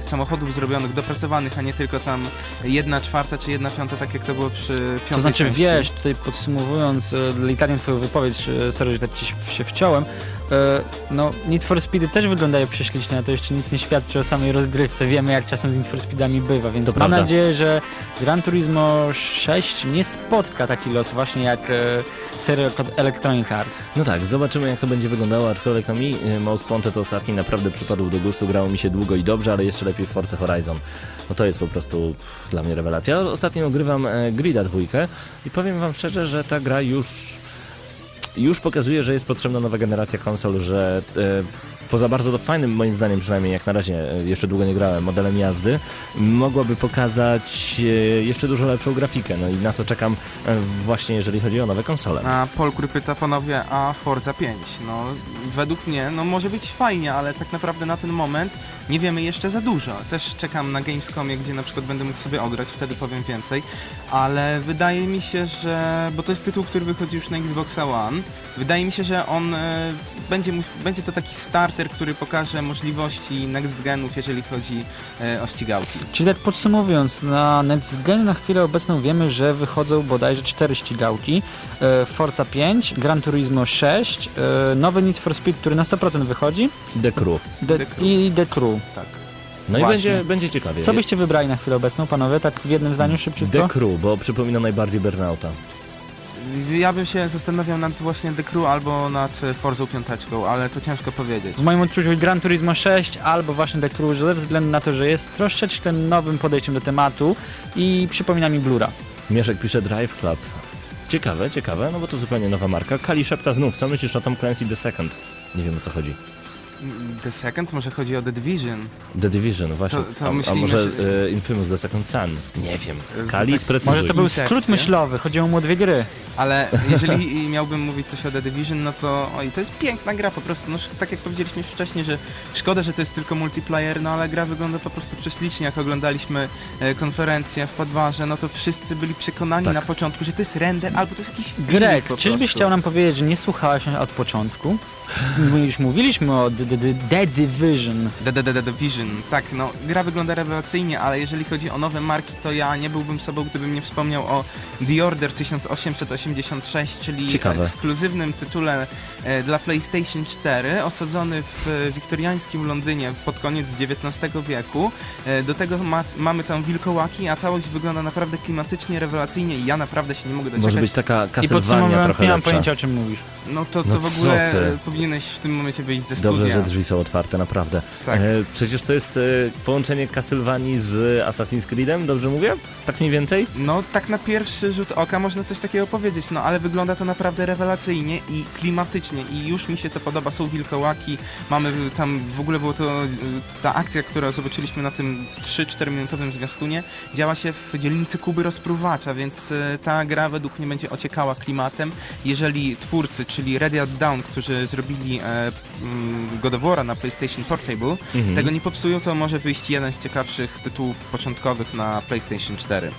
samochodów zrobionych, dopracowanych, a nie tylko tam jedna czwarta czy jedna piąta, tak jak to było przy piątej To znaczy, części. wiesz, tutaj podsumowując e, delikatnie twoją wypowiedź, sorry, że tak ci się- wciąłem, no Need for Speedy też wyglądają prześlicznie, a to jeszcze nic nie świadczy o samej rozgrywce. Wiemy, jak czasem z Need for Speedami bywa, więc To mam prawda. nadzieję, że Gran Turismo 6 nie spotka taki los właśnie jak e, seria od Electronic Arts. No tak, zobaczymy jak to będzie wyglądało, aczkolwiek no mi e, Most Wanted ostatni naprawdę przypadł do gustu, grało mi się długo i dobrze, ale jeszcze lepiej w Forza Horizon. No to jest po prostu dla mnie rewelacja. Ostatnio ogrywam e, Grida dwójkę i powiem wam szczerze, że ta gra już już pokazuje, że jest potrzebna nowa generacja konsol, że e, poza bardzo fajnym, moim zdaniem przynajmniej jak na razie, e, jeszcze długo nie grałem, modelem jazdy, mogłaby pokazać e, jeszcze dużo lepszą grafikę. No i na to czekam e, właśnie, jeżeli chodzi o nowe konsole. A Polkur pyta panowie, a Forza 5? No, według mnie, no może być fajnie, ale tak naprawdę na ten moment nie wiemy jeszcze za dużo. Też czekam na Gamescomie, gdzie na przykład będę mógł sobie ograć, wtedy powiem więcej, ale wydaje mi się, że, bo to jest tytuł, który wychodzi już na Xboxa One, wydaje mi się, że on e, będzie, będzie to taki starter, który pokaże możliwości next genów, jeżeli chodzi e, o ścigałki. Czyli tak podsumowując, na Next Gen na chwilę obecną wiemy, że wychodzą bodajże cztery ścigałki. E, Forza 5, Gran Turismo 6, e, nowy Need for Speed, który na 100% wychodzi The Crew. The, The Crew. i The Crew. Tak. No Właśnie. i będzie, będzie ciekawie. Co byście wybrali na chwilę obecną, panowie? Tak w jednym zdaniu szybciutko? The Crew, bo przypomina najbardziej Burnouta. Ja bym się zastanawiał nad właśnie The Crew albo nad e, Forzą piąteczką, ale to ciężko powiedzieć. W moim odczuciu Gran Turismo 6 albo właśnie The Crew, ze względu na to, że jest troszeczkę nowym podejściem do tematu i przypomina mi Blura. Mieszek pisze Drive Club. Ciekawe, ciekawe, no bo to zupełnie nowa marka. Kali szepta znów, co myślisz o Tom Clancy The Second? Nie wiem o co chodzi. The Second? Może chodzi o The Division? The Division, właśnie. To- to a, a może że- e, Infamous The Second Sun? Nie wiem. Kali, tak- sprecyzuj. Może to był skrót myślowy, chodziło mu o dwie gry. Ale jeżeli [laughs] miałbym mówić coś o The Division, no to oj, to jest piękna gra po prostu. No, tak jak powiedzieliśmy już wcześniej, że szkoda, że to jest tylko multiplayer, no ale gra wygląda po prostu prześlicznie. Jak oglądaliśmy e, konferencję w Podwarze, no to wszyscy byli przekonani Tak. na początku, że to jest render albo to jest jakiś Greg, czyżbyś chciał nam powiedzieć, że nie słuchałeś od początku? My już mówiliśmy o The Division. The, Division. Tak, no, gra wygląda rewelacyjnie, ale jeżeli chodzi o nowe marki, to ja nie byłbym sobą, gdybym nie wspomniał o The Order 1886, czyli Ciekawe. ekskluzywnym tytule e, dla PlayStation 4, osadzony w wiktoriańskim Londynie pod koniec XIX wieku. E, do tego ma, mamy tam wilkołaki, a całość wygląda naprawdę klimatycznie, rewelacyjnie i ja naprawdę się nie mogę doczekać. Może być taka Castlevania trochę nie mam pojęcia o czym mówisz. No to, to No w ogóle ty? e, powinieneś w tym momencie wyjść ze studia. Dobrze, że drzwi są otwarte, naprawdę. Tak. E, przecież to jest e, połączenie Castlevanii z Assassin's Creedem, dobrze mówię? Tak mniej więcej? No, tak na pierwszy rzut oka można coś takiego powiedzieć, no ale wygląda to naprawdę rewelacyjnie i klimatycznie i już mi się to podoba. Są wilkołaki, mamy tam, w ogóle było to, y, ta akcja, którą zobaczyliśmy na tym 3-4 minutowym zwiastunie, działa się w dzielnicy Kuby Rozpruwacza, więc y, ta gra według mnie będzie ociekała klimatem. Jeżeli twórcy, czyli Red Dead Down, którzy zrobili e, mm, God of War'a na PlayStation Portable, Mhm. tego nie popsują, to może wyjść jeden z ciekawszych tytułów początkowych na PlayStation 4.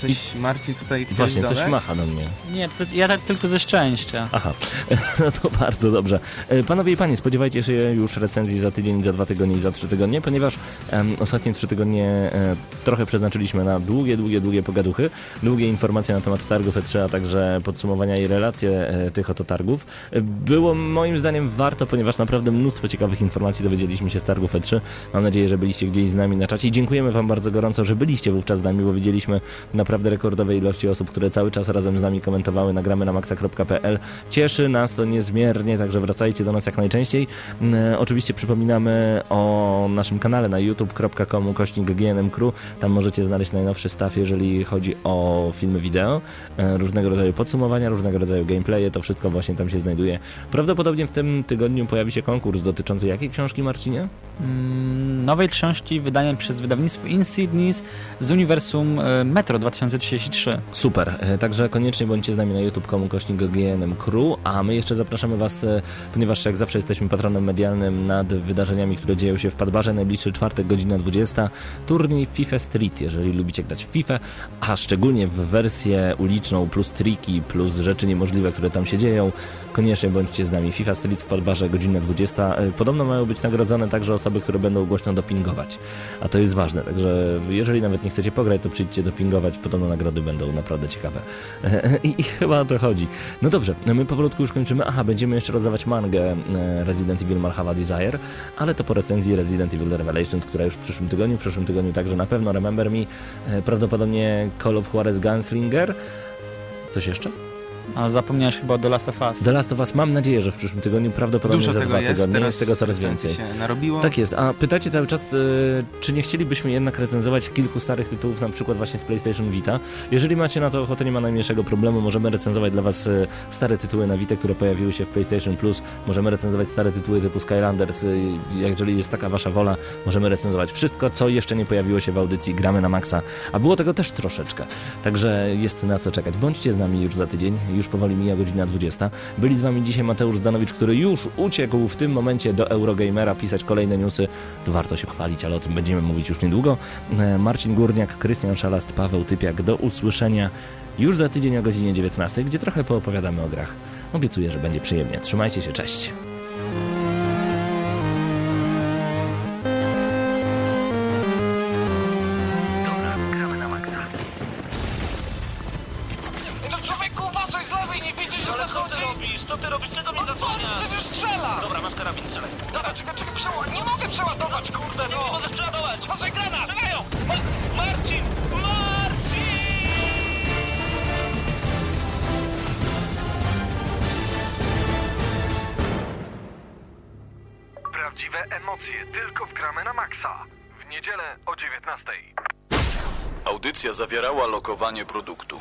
Coś Marcin tutaj chciałeś Właśnie, dodać? coś macha do mnie. Nie, to, ja tak tylko ze szczęścia. Aha, [laughs] no to bardzo dobrze. E, Panowie i panie, spodziewajcie się już recenzji za tydzień, za dwa tygodnie i za trzy tygodnie, ponieważ em, ostatnie trzy tygodnie e, trochę przeznaczyliśmy na długie, długie, długie pogaduchy, długie informacje na temat targów E3, a także podsumowania i relacje e, tych oto targów. E, Było moim zdaniem warto, ponieważ naprawdę mnóstwo ciekawych informacji dowiedzieliśmy się z targów E3. Mam nadzieję, że byliście gdzieś z nami na czacie i dziękujemy wam bardzo gorąco, że byliście wówczas z nami, bo widzieliśmy naprawdę rekordowe ilości osób, które cały czas razem z nami komentowały nagramy na maxa.pl. Cieszy nas to niezmiernie, także wracajcie do nas jak najczęściej. Mm, Oczywiście przypominamy o naszym kanale na youtube.com kośnik GNM Crew. Tam możecie znaleźć najnowszy staw, jeżeli chodzi o filmy wideo, e, różnego rodzaju podsumowania, różnego rodzaju gameplaye, to wszystko właśnie tam się znajduje. Prawdopodobnie w tym tygodniu pojawi się konkurs dotyczący jakiej książki, Marcinie? Mm, nowej książki wydanej przez wydawnictwo Insignis z uniwersum e, Metro 2033. Super, e, także koniecznie bądźcie z nami na youtube.com kośnik GNM Crew, a my jeszcze zapraszamy Was, e, ponieważ jak zawsze jesteśmy patronem medialnym nad wydarzeniami, które dzieją się w Padbarze, najbliższy czwartek, godzina 20, turniej FIFA Street, jeżeli lubicie grać w FIFA, a szczególnie w wersję uliczną, plus triki, plus rzeczy niemożliwe, które tam się dzieją, koniecznie bądźcie z nami. FIFA Street w Padbarze, godzina 20. E, Podobno mają być nagrodzone także osoby, które będą głośno dopingować, a to jest ważne, także jeżeli nawet nie chcecie pograć, to przyjdźcie dopingować, podobno nagrody będą naprawdę ciekawe. I, I chyba o to chodzi. No dobrze, my powolutku już kończymy. Aha, będziemy jeszcze rozdawać mangę e, Resident Evil Marhava Desire, ale to po recenzji Resident Evil Revelations, która już w przyszłym tygodniu, w przyszłym tygodniu także na pewno Remember Me, e, prawdopodobnie Call of Juarez Gunslinger. Coś jeszcze? A zapomniałeś chyba o The Last of Us. The Last of Us mam nadzieję, że w przyszłym tygodniu, prawdopodobnie Dużo za tego dwa jest, tygodnie, teraz jest tego coraz więcej. się narobiło. Tak jest, a pytacie cały czas, e, czy nie chcielibyśmy jednak recenzować kilku starych tytułów, na przykład właśnie z PlayStation Vita. Jeżeli macie na to ochotę, nie ma najmniejszego problemu, możemy recenzować dla Was e, stare tytuły na Vita, które pojawiły się w PlayStation Plus, możemy recenzować stare tytuły typu Skylanders, e, jeżeli jest taka Wasza wola, możemy recenzować wszystko, co jeszcze nie pojawiło się w audycji Gramy na Maxa, a było tego też troszeczkę, także jest na co czekać. Bądźcie z nami już za tydzień, już powoli mija godzina 20. Byli z Wami dzisiaj Mateusz Zdanowicz, który już uciekł w tym momencie do Eurogamera pisać kolejne newsy. Tu warto się chwalić, ale o tym będziemy mówić już niedługo. E, Marcin Górniak, Krystian Szalast, Paweł Typiak. Do usłyszenia już za tydzień o godzinie 19, gdzie trochę poopowiadamy o grach. Obiecuję, że będzie przyjemnie. Trzymajcie się, cześć. Lokowanie produktu.